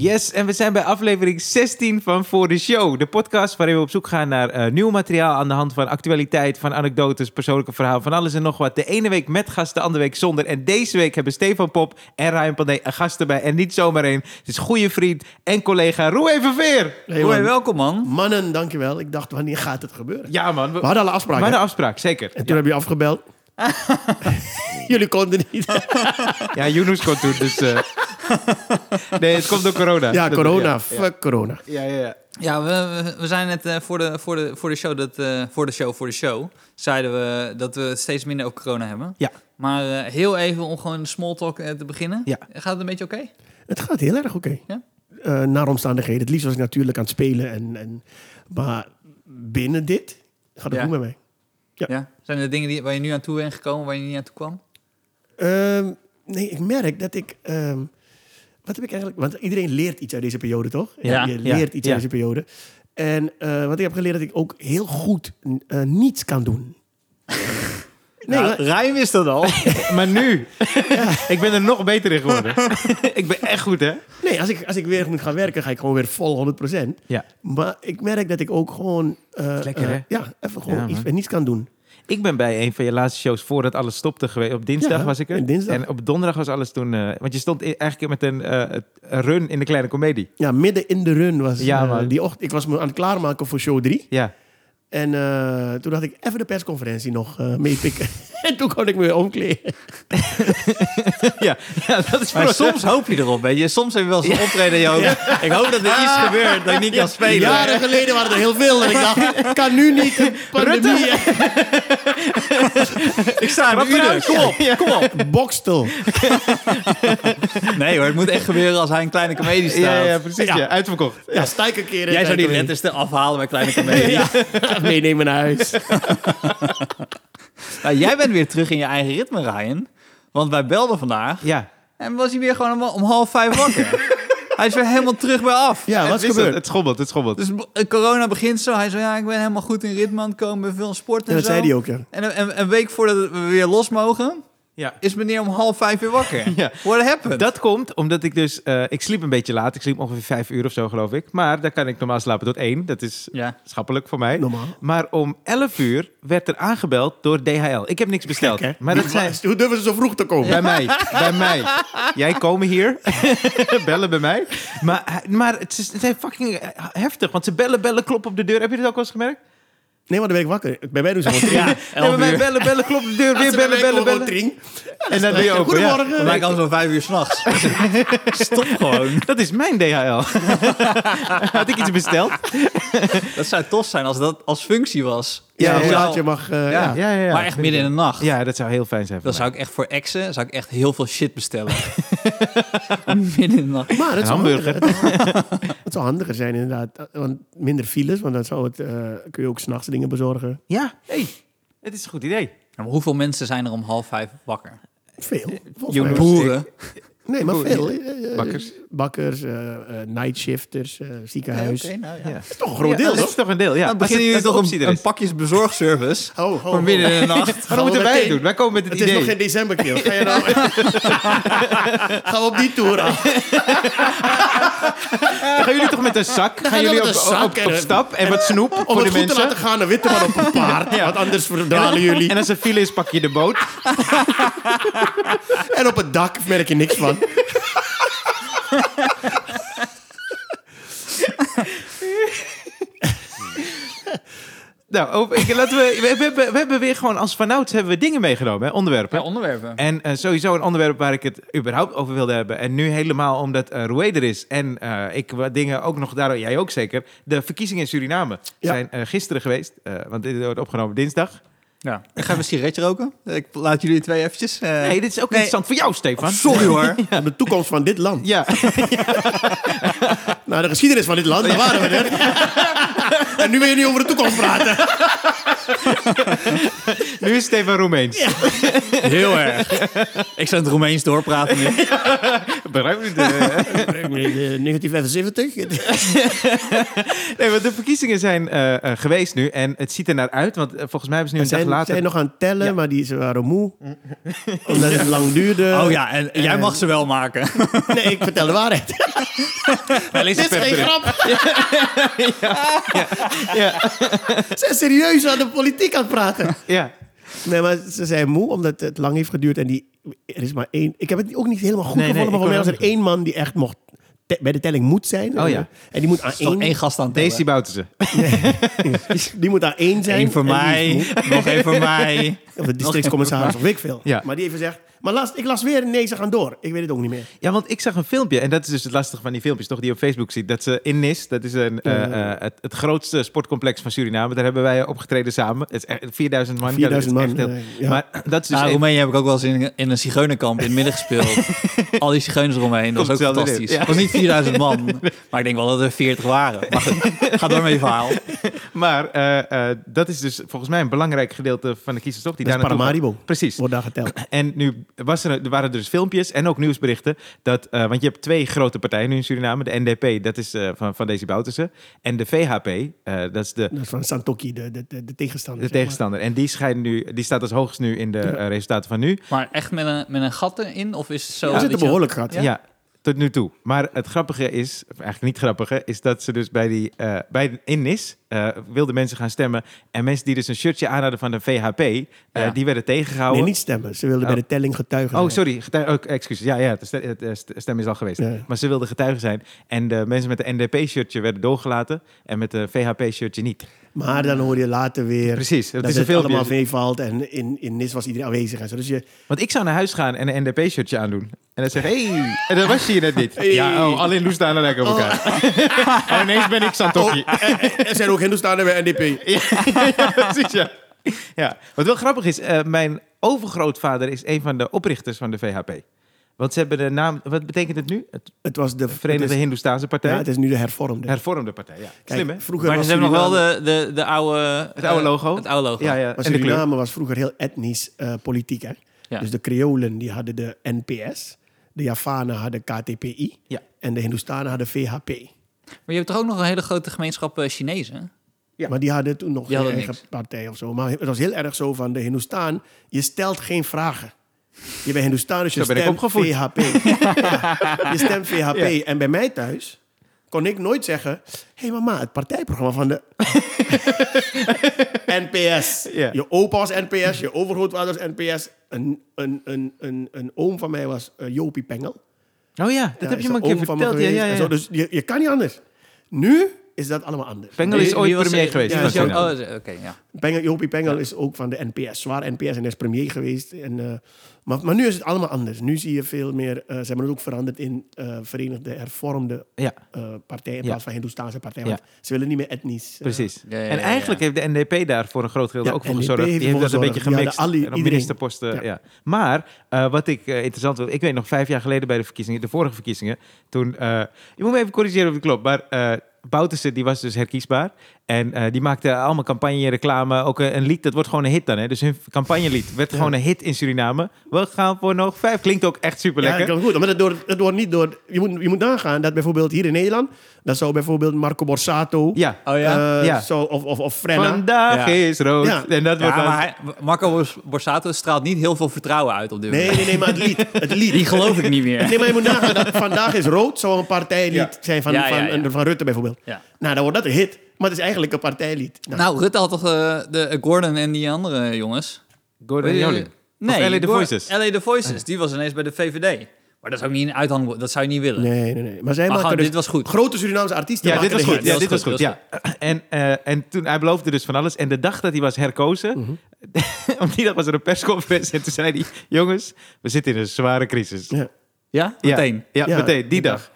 Yes, en we zijn bij aflevering 16 van Voor de Show. De podcast waarin we op zoek gaan naar eh, nieuw materiaal aan de hand van actualiteit, van anekdotes, persoonlijke verhalen, van alles en nog wat. De ene week met gasten, de andere week zonder. En deze week hebben Stefan Pop en Ryan Pandey een gast erbij. En niet zomaar één. Het is goede vriend en collega Roe Verveer. Hey, welkom man. Mannen, dankjewel. Ik dacht, wanneer gaat het gebeuren? Ja man, we, We hadden alle we afspraken. hadden hè? afspraak, zeker. En toen heb je afgebeld. Jullie konden niet. Ja, Yunus kon toen, dus... eh, nee, het komt door corona. Ja, Dat- corona. ja, Fuck corona. Ja, ja, ja. Ja, we, we- zijn net eh, voor, de, voor, de, voor de show, dat, eh, voor de show, voor de show, zeiden we dat we steeds minder over corona hebben. Ja. Maar eh, heel even om gewoon small talk te beginnen. Ja. Gaat het een beetje oké? Het gaat heel erg oké. Ja? Eh, naar omstandigheden. Het liefst was ik natuurlijk aan het spelen. En, en, maar binnen dit gaat het Ja. goed met mij. Ja. Ja. Zijn er dingen die, waar je nu aan toe bent gekomen, waar je niet aan toe kwam? Ehm, nee, ik merk dat ik... ehm, wat heb ik eigenlijk... Want iedereen leert iets uit deze periode, toch? Ja. Je Ja. leert iets Ja. uit deze periode. En eh, wat ik heb geleerd, dat ik ook heel goed eh, niets kan doen. Nee, maar- Rijn wist dat al. Maar nu, ik ben er nog beter in geworden. ik ben echt goed, hè? Nee, als ik, als ik weer moet gaan werken, ga ik gewoon weer vol 100%. Ja. Maar ik merk dat ik ook gewoon... eh, Lekker, hè? ja, even gewoon Ja, iets, niets kan doen. Ik ben bij een van je laatste shows voordat alles stopte geweest. Op dinsdag Ja, was ik er. en dinsdag. En op donderdag was alles toen... eh, want je stond eigenlijk met een eh, een run in de kleine komedie. Ja, midden in de run was Ja, eh, die ochtend. Ik was me aan het klaarmaken voor show 3. Ja. En eh, toen dacht ik even de persconferentie nog eh, meepikken. en toen kon ik me weer omkleden. ja. ja, dat is Maar voor soms hoop je erop, weet je. Soms heb je wel eens een optreden in je hoofd. Ik hoop dat er iets gebeurt dat ik niet kan spelen. Jaren geleden waren er heel veel. En ik dacht, kan nu niet. de Pandemie. Ik sta er uren. Kom op, kom op. Bokstel. Nee hoor, het moet echt gebeuren als hij een kleine comedie staat. Ja, ja, precies. Ja. Ja. uitverkocht. Ja, stijk een keer. in. Jij zou die er afhalen bij kleine comedie. Meenemen naar huis. Nou, jij bent weer terug in je eigen ritme, Ryan. Want wij belden vandaag Ja. en was hij weer gewoon om, om half vijf wakker. hij is weer helemaal terug bij af. Ja, wat Het is gebeurd? Het schommelt, het schommelt. Dus eh, corona begint zo. Hij zei, ja, ik ben helemaal goed in ritme aan het komen. Veel sporten En en dat zo. zei hij ook, ja. En een week voordat we weer los mogen, ja. is meneer om half vijf weer wakker. Ja. What happened? Dat komt omdat ik dus... eh, ik sliep een beetje laat. Ik sliep ongeveer vijf uur of zo, geloof ik. Maar daar kan ik normaal slapen tot één. Dat is Ja. schappelijk voor mij. Normaal. Maar om 11 uur werd er aangebeld door DHL. Ik heb niks besteld. Maar dat zijn... Hoe durven ze zo vroeg te komen? Bij mij, bij mij. Jij komen hier, bellen bij mij. Maar, maar het is, het is fucking heftig, want ze bellen, bellen, kloppen op de deur. Heb je dat ook wel eens gemerkt? Nee, maar dan ben ik wakker. Bij mij doen ze gewoon. Ja, Nee, bij bellen, bellen, op de deur, weer bellen, bellen, bellen. tring. En dan doe je ja. Goedemorgen. Bij mij kan zo vijf uur s'nachts. Stop gewoon. Dat is mijn DHL. Had ik iets besteld? Dat zou tof zijn als dat als functie was. Ja, Ja, hoe laat je mag... eh, ja. Ja, ja, ja. maar echt midden in de nacht. Ja, dat zou heel fijn zijn Dan mij. zou ik echt voor exen zou ik echt heel veel shit bestellen. midden in de nacht. Maar het zou, het zou handiger zijn inderdaad. Want minder files, want dan zou het, eh, kun je ook s'nachts dingen bezorgen. Ja, hey, het is een goed idee. Maar hoeveel mensen zijn er om half vijf wakker? Veel. Jongens. mij. Nee, maar veel. Bakkers. Bakkers, eh, eh, nightshifters, eh, ziekenhuis. Nou ja. Dat is toch een groot Ja, deel, dat toch? is toch een deel, ja. Dan Als beginnen het- jullie toch een, een is. pakjesbezorgservice Ho, ho, voor midden in de nacht. Dat moeten wij doen. Wij komen met het, Het idee. is nog geen december, Kiel. Ga je nou... Gaan we op die tour af? Dan gaan jullie toch met een zak? Gaan jullie op, met een zak op, stap en wat snoep Om voor het de goed te mensen? laten gaan, een witte man op een paard. Want anders verdwalen jullie. En als er file is, pak je de boot. En op het dak merk je niks van. Nou, over- ik, laten we, we, we, hebben, we hebben weer gewoon als vanouds hebben we dingen meegenomen, hè, onderwerpen. Ja, onderwerpen. En eh, sowieso een onderwerp waar ik het überhaupt over wilde hebben. En nu helemaal omdat eh Roué er is. En eh, ik wat dingen ook nog, daar, jij ook zeker. De verkiezingen in Suriname Ja. zijn eh, gisteren geweest. eh, want dit wordt opgenomen dinsdag. Ja. Ik ga een sigaretje roken. Ik laat jullie twee eventjes. eh, Nee, dit is ook nee. interessant voor jou, Stefan. Sorry hoor. De toekomst van dit land. Ja, Nou, de geschiedenis van dit land, daar waren we er. En nu wil je niet over de toekomst praten. nu is Stefan Roemeens. Heel erg. Ik zou het Roemeens doorpraten nu. Begrijp je? De- 1975. nee, want de verkiezingen zijn eh, eh, geweest nu. En het ziet er naar uit. Want eh, volgens mij hebben ze nu een dag zijn, later... zijn nog aan het tellen, Ja. maar die, ze waren moe. Omdat het lang duurde. Oh ja, en jij En- mag ze wel maken. Nee, ik vertel de waarheid. Dit is geen grap. Ja, Ze zijn serieus aan de politiek aan het praten. ja. Nee, maar ze zijn moe omdat het lang heeft geduurd. En die, er is maar één. Ik heb het ook niet helemaal goed Nee, nee, gevonden. maar voor mij was er één man die echt mocht te- bij de telling moet zijn. Oh ja. En die moet aan Er één. één gast aan. Daisy Bouterse. Die moet aan één zijn. Eén voor mij, nog één voor mij. Of de districtscommissaris of weet ik veel. Ja. Maar die heeft gezegd. Maar las, ik las weer, nee, ze gaan door. Ik weet het ook niet meer. Ja, want ik zag een filmpje, en dat is dus het lastige van die filmpjes, toch, die je op Facebook ziet. Dat ze in Nis, dat is een, eh, eh, het, het grootste sportcomplex van Suriname. Daar hebben wij opgetreden samen. Het is echt 4000 man. 4000 Ja, dat is man, echt heel- ja. Maar dat is dus Nou, Roemenië heb ik ook wel eens in, in een zigeunerkamp in het midden gespeeld. Al die zigeuners eromheen, dat was ook fantastisch. ja. Het was niet 4000 man, maar ik denk wel dat er 40 waren. Maar ga door met je verhaal. Maar eh, eh, dat is dus volgens mij een belangrijk gedeelte van de kiezers, toch? Die Dat daar naartoe Paramaribo. Precies. Wordt daar geteld. En nu was er, er waren dus filmpjes en ook nieuwsberichten. Dat, eh, want je hebt twee grote partijen nu in Suriname. De NDP, dat is eh, van, van Daisy Bouterse. En de VHP, eh, dat is de, Dat is van Santoki, de, de, de, de tegenstander. de zeg maar. tegenstander. En die, schijnt nu, die staat als hoogst nu in de resultaten van nu. Maar echt met een, met een gat erin? Of is het zo? Er dat zit een behoorlijk gat. Ja. Tot nu toe. Maar het grappige is, of eigenlijk niet grappige, is dat ze dus bij die, eh, bij in NIS eh, wilden mensen gaan stemmen. En mensen die dus een shirtje aan hadden van de VHP, eh, Ja. die werden tegengehouden. Nee, niet stemmen. Ze wilden Oh. bij de telling getuigen Oh, zijn. sorry. Oh, excuses. Ja, ja, de stem is al geweest. Ja. Maar ze wilden getuigen zijn. En de mensen met de NDP-shirtje werden doorgelaten. En met de VHP-shirtje niet. Maar dan hoor je later weer Precies. Dat dat is een het filmpje. allemaal meevalt. En in, in NIS was iedereen aanwezig. En zo. Dus je, Want ik zou naar huis gaan en een NDP-shirtje aandoen. En dan zeggen, hey, en dat was je hier net niet. Hey. Ja, oh, alleen Loestaan lijken op elkaar. en ineens ben ik Santoki. Oh, er, er zijn ook Hindoestanen bij NDP. ja, precies, ja. ja. Wat wel grappig is, eh, mijn overgrootvader is een van de oprichters van de VHP. Want ze hebben de naam, wat betekent het nu? Het Het was de Verenigde Hindoestaanse Partij. ja, het is nu de hervormde. Hervormde Partij, ja. Kijk, Slim, hè? Vroeger Maar was ze hebben nog wel de, de, de oude... Het oude eh, logo. Het oude logo. Ja, ja. Maar. Suriname was vroeger heel etnisch eh, politiek. Hè? Ja. Dus de Creolen die hadden de NPS. De Javanen hadden KTPI. Ja. En de Hindoestanen hadden VHP. Maar je hebt toch ook nog een hele grote gemeenschap eh, Chinezen? Ja. Maar die hadden toen nog Die geen eigen niks. partij of zo. Maar het was heel erg zo van de Hindoestaan. Je stelt geen vragen. Je bent Hindoestaan, dus je Zo stemt. VHP. Ja, je stemt VHP. Ja. En bij mij thuis kon ik nooit zeggen... Hé hey mama, het partijprogramma van de NPS. Je opa was NPS, je overgrootvader was NPS. Een, een, een, een, een oom van mij was eh, Jopie Pengel. Oh ja, dat Ja, heb je me een keer verteld. Ja, ja, ja. zo. Dus je, je kan niet anders. Nu is dat allemaal anders. Pengel is ooit premier er- geweest. Ja, Suriname. oh, Oké, ja. Pengel, Jopie Pengel is ook van de NPS, zwaar NPS en is premier geweest. En, eh, maar, maar nu is het allemaal anders. Nu zie je veel meer, eh, ze hebben het ook veranderd in eh, Verenigde Hervormde Ja, eh partij in Ja. plaats van Hindoestaanse partij. Ja. Want ze willen niet meer etnisch. precies. Ja, ja, en ja, eigenlijk ja. heeft de NDP daar voor een groot gedeelte Ja, ook voor gezorgd. Die heeft dat een beetje. Ja, gemixt. alle- en ministerposten, ja. Ja. Maar eh, wat ik interessant wil, ik weet nog vijf jaar geleden bij de verkiezingen, de vorige verkiezingen, toen, eh, je moet me even corrigeren of het klopt, maar eh Bouterse die was dus herkiesbaar. En eh, die maakte allemaal campagne, reclame, ook een, een lied, dat wordt gewoon een hit dan. Hè? Dus hun campagnelied werd Ja. gewoon een hit in Suriname. We gaan voor nog vijf. Klinkt ook echt super Ja, lekker. dat kan goed. Maar het wordt, het wordt niet door... Je moet, je moet nagaan dat bijvoorbeeld hier in Nederland... dat zou bijvoorbeeld Marco Borsato... ja. Oh ja? eh, Ja. Zo, of, of, of Frenna... Vandaag Ja. is rood. Ja. En dat wordt Ja, dan- maar hij- Marco Bors- Borsato straalt niet heel veel vertrouwen uit op dit Nee, moment. nee, nee, maar het lied. Het lied. Die geloof ik niet meer. Nee, maar je moet nagaan dat Vandaag is Rood zou een partijlied Ja. zijn van, Ja, ja, van, ja. van Rutte bijvoorbeeld. Ja. Nou, dan wordt dat een hit. Maar het is eigenlijk een partijlied. Nou, Nou, Rutte had toch eh, de eh, Gordon en die andere jongens? Gordon Joling. Nee, Of LA The Voices. LA The Voices, die was ineens bij de VVD. Maar dat is ook niet een uithang, dat zou je niet willen. nee, nee, nee. Maar zij Maar maken gewoon, dus dit was goed. grote Surinaamse artiesten Ja, dit was goed. Ja, dit was goed. Ja. En, eh, en toen hij beloofde dus van alles. En de dag dat hij was herkozen, Mhm. om die dag was er een persconferentie. En toen zei hij: Jongens, we zitten in een zware crisis. Ja. Ja? Meteen? Ja, Ja, meteen, die die dag.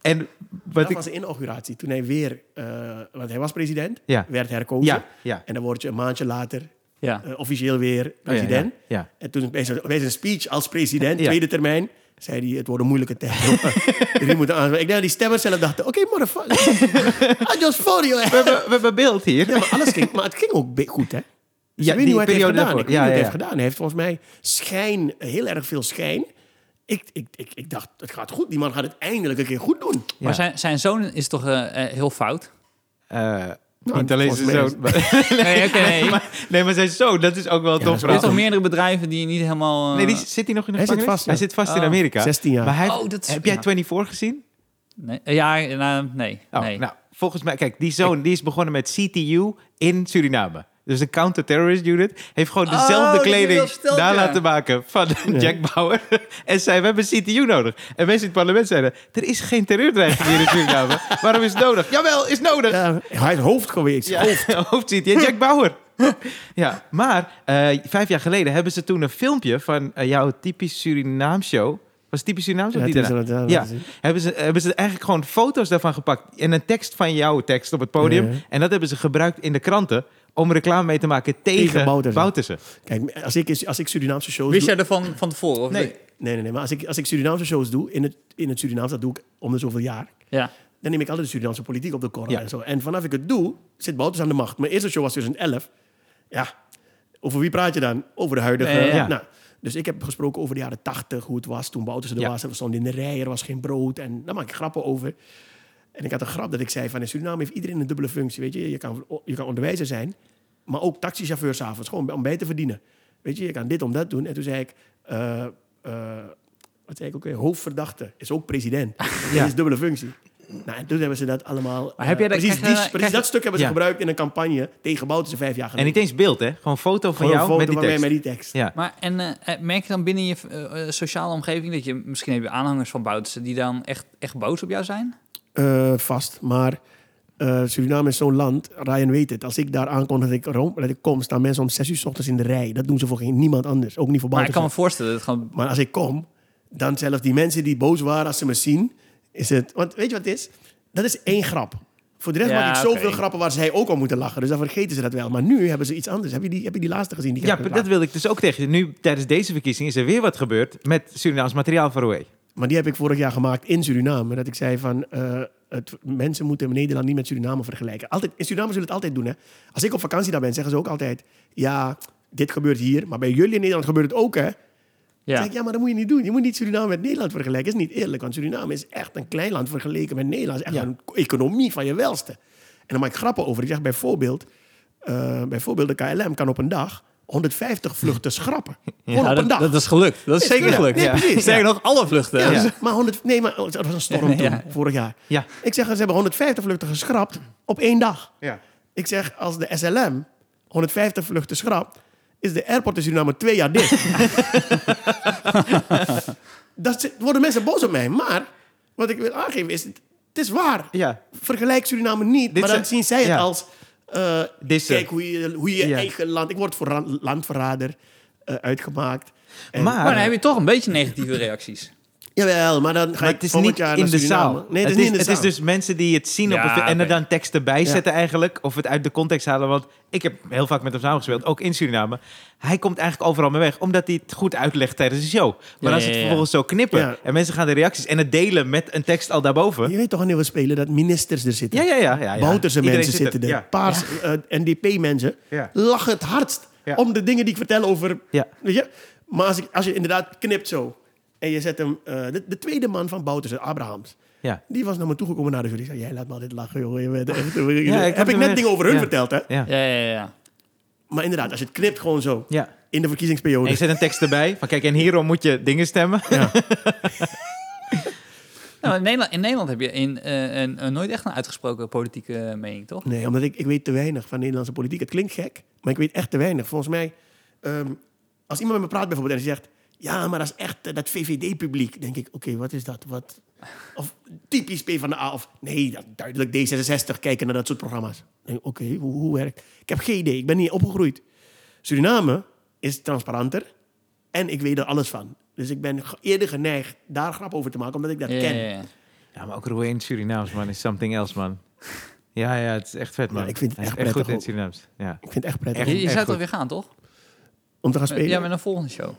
En wat Dat was de inauguratie. Toen hij weer... eh, want hij was president, Ja. werd herkozen. Ja, ja. En dan word je een maandje later Ja. eh, officieel weer Oh, ja, president. Ja, ja. En toen bij zijn, bij zijn speech als president, Ja. tweede termijn, zei hij, het wordt een moeilijke tijd. Jullie moeten aan. Ik denk dat die stemmers zelf dachten, oké, motherfucker. I just for you. We, hebben, we hebben beeld hier. Ja, maar alles ging, maar het ging ook goed, hè? Dus Ja, ik weet niet hoe hij het heeft periode gedaan. daarvoor. Ik weet Ja, niet hoe hij heeft gedaan. Hij heeft volgens mij schijn, heel erg veel schijn. Ik, ik, ik, ik dacht, het gaat goed. Die man gaat het eindelijk een keer goed doen. Maar zijn, zijn zoon is toch eh, eh, heel fout? Eh, niet alleen zijn zoon. maar- Nee, oké, nee. maar- nee, maar zijn zoon, dat is ook wel een tof Er zijn toch meerdere bedrijven die niet helemaal... Nee, die, zit hij nog in de Hij zit vast, ja. Hij zit vast in Oh. Amerika. 16 jaar. Maar hij, Oh, dat is- heb jij ja. 24 gezien? Nee, ja, nou, nee. Oh, nee. Nou, volgens mij, kijk, die zoon die is begonnen met CTU in Suriname. Dus de counter-terrorist unit heeft gewoon Oh, dezelfde je kleding daar ja. laten maken van Jack Bauer. en zei, we hebben CTU nodig. En mensen in het parlement zeiden, er is geen terreurdreiging hier in Suriname. Waarom is het nodig? Jawel, is nodig. Ja, hij is hoofd geweest. Ja, hoofd ziet hij. Jack Bauer. ja, maar eh, vijf jaar geleden hebben ze toen een filmpje van eh, jouw typisch Surinaam show. Was het typisch Surinaam show? Ja, die het ja, hebben ze, hebben ze eigenlijk gewoon foto's daarvan gepakt en een tekst van jouw tekst op het podium. Ja. En dat hebben ze gebruikt in de kranten om reclame mee te maken tegen, Tegen Bouterse. Bouterse. Kijk, als ik, als ik Surinaamse shows Wist doe... jij ervan van tevoren? Of Nee. Nee, nee, nee. Maar als ik, als ik Surinaamse shows doe, in het, in het Surinaams, dat doe ik om de zoveel jaar. Ja. Dan neem ik altijd de Surinaamse politiek op de korrel Ja. en zo. En vanaf ik het doe, zit Bouters aan de macht. Mijn eerste show was 2011. Ja, over wie praat je dan? Over de huidige... Ja, ja, ja. Nou, dus ik heb gesproken over de jaren 80, hoe het was toen Bouters er Ja. was. En we stonden in de rij, er was geen brood. En daar maak ik grappen over. En ik had een grap dat ik zei van in Suriname heeft iedereen een dubbele functie. Weet je, je kan, je kan onderwijzer zijn, maar ook taxichauffeur s'avonds. Gewoon om bij te verdienen. Weet je, je kan dit om dat doen. En toen zei ik, eh, eh, wat zei ik ook weer? Hoofdverdachte is ook president. Ja. Dat is dubbele functie. Nou, en toen hebben ze dat allemaal... Maar heb eh, jij dat- precies krijg je- die- precies krijg je- dat stuk hebben ze Ja. gebruikt in een campagne tegen Bouterse vijf jaar En geleden. niet eens beeld, hè? Gewoon foto van Gewoon jou foto met die van mij tekst. met die tekst. Ja. Maar en merk je dan binnen je sociale omgeving dat je misschien heb je aanhangers van Bouterse die dan echt, echt boos op jou zijn? Eh, vast. Maar eh, Suriname is zo'n land, Ryan weet het. Als ik daar aankom dat ik, rom- dat ik kom, staan mensen om zes uur s ochtends in de rij. Dat doen ze voor geen, niemand anders. Ook niet voor Maar ik kan me voorstellen dat gewoon... Maar als ik kom, dan zelfs die mensen die boos waren als ze me zien, is het... Want weet je wat het is? Dat is één grap. Voor de rest Ja, maak ik zoveel grappen waar zij ook al moeten lachen. Dus dan vergeten ze dat wel. Maar nu hebben ze iets anders. Heb je die, heb je die laatste gezien? Die Ja, dat wilde ik dus ook tegen je. Nu, tijdens deze verkiezing, is er weer wat gebeurd met Surinaams materiaal Roué. Maar die heb ik vorig jaar gemaakt in Suriname. Dat ik zei van, eh, het, mensen moeten Nederland niet met Suriname vergelijken. Altijd, in Suriname zullen het altijd doen. Hè? Als ik op vakantie daar ben, zeggen ze ook altijd... Ja, dit gebeurt hier, maar bij jullie in Nederland gebeurt het ook, hè? Ja. Zeg ik, ja, maar dat moet je niet doen. Je moet niet Suriname met Nederland vergelijken. Dat is niet eerlijk, want Suriname is echt een klein land vergeleken met Nederland. Het is echt Ja. een economie van je welste. En dan maak ik grappen over. Ik zeg bijvoorbeeld, eh, bijvoorbeeld de KLM kan op een dag 150 vluchten schrappen. Gewoon Ja, op een dag. dat is gelukt. Dat is Is zeker gelukt. gelukt. Nee. Sterker nog, alle vluchten. Ja, maar 100, nee, maar dat was een storm toen, Ja. vorig jaar. Ja. Ik zeg, ze hebben 150 vluchten geschrapt op één dag. Ja. Ik zeg, als de SLM 150 vluchten schrapt, is de airport in Suriname twee jaar dicht. dat worden mensen boos op mij. Maar wat ik wil aangeven is, het is waar. Ja. Vergelijk Suriname niet, Dit maar dan zien zij het ja. als... eh, Dissen. kijk hoe je hoe je, Ja. eigen land... Ik word voor landverrader eh, uitgemaakt. En- Maar- Maar dan heb je toch een beetje negatieve reacties. Jawel, maar dan ga Maar ik het is niet jaar in de zaal. Nee, het is niet in de het zaal. is dus mensen die het zien op een en er dan teksten bij zetten eigenlijk. Of het uit de context halen. Want ik heb heel vaak met hem samengespeeld, ook in Suriname. Hij komt eigenlijk overal mee weg, omdat hij het goed uitlegt tijdens de show. Maar Ja, als ja, het ja. vervolgens zo knippen Ja. en mensen gaan de reacties en het delen met een tekst al daarboven. Je weet toch wanneer we spelen dat ministers er zitten. Ja, ja, ja. ja, ja. Bouterse mensen zit zitten er. Ja. Paars eh, NDP-mensen Ja. lachen het hardst Ja. om de dingen die ik vertel over... Ja. Weet je? Maar als, ik, als je inderdaad knipt zo... en je zet hem... eh, de, de tweede man van Bouterse, Abrahams... Ja. die was naar me toegekomen na de jury. zei, jij laat me altijd lachen, joh. Je bent echt, Ja, ik heb heb ik net dingen over hun ja. verteld, hè? Ja. Ja, ja, ja. Maar inderdaad, als je het knipt gewoon zo... ja. in de En verkiezingsperiode... je zet een tekst erbij van kijk, en hierom moet je dingen stemmen. Nou, in, Nederland, in Nederland heb je in, eh, een, een nooit echt een uitgesproken politieke mening, toch? Nee, omdat ik, ik weet te weinig van Nederlandse politiek. Het klinkt gek, maar ik weet echt te weinig. Volgens mij, ehm, als iemand met me praat bijvoorbeeld en hij zegt... ja, maar dat is echt eh, dat VVD-publiek. denk ik, oké, wat is dat? Wat? Of typisch PvdA of... nee, dat, duidelijk D66 kijken naar dat soort programma's. Oké, hoe, hoe werkt... Ik heb geen idee, ik ben niet opgegroeid. Suriname is transparanter en ik weet er alles van. Dus ik ben eerder geneigd daar grap over te maken, omdat ik dat Ja, ken. ja, ja. Ja, maar ook het Surinaams, man, is something else, man. Ja, ja, het is echt vet, man. Ja, ik vind het echt echt goed prettig in het. Surinaams. Ja. Ik vind het echt prettig Echt? Je, je zou goed. toch weer gaan, toch? om te gaan spelen. Ja, met een volgende show.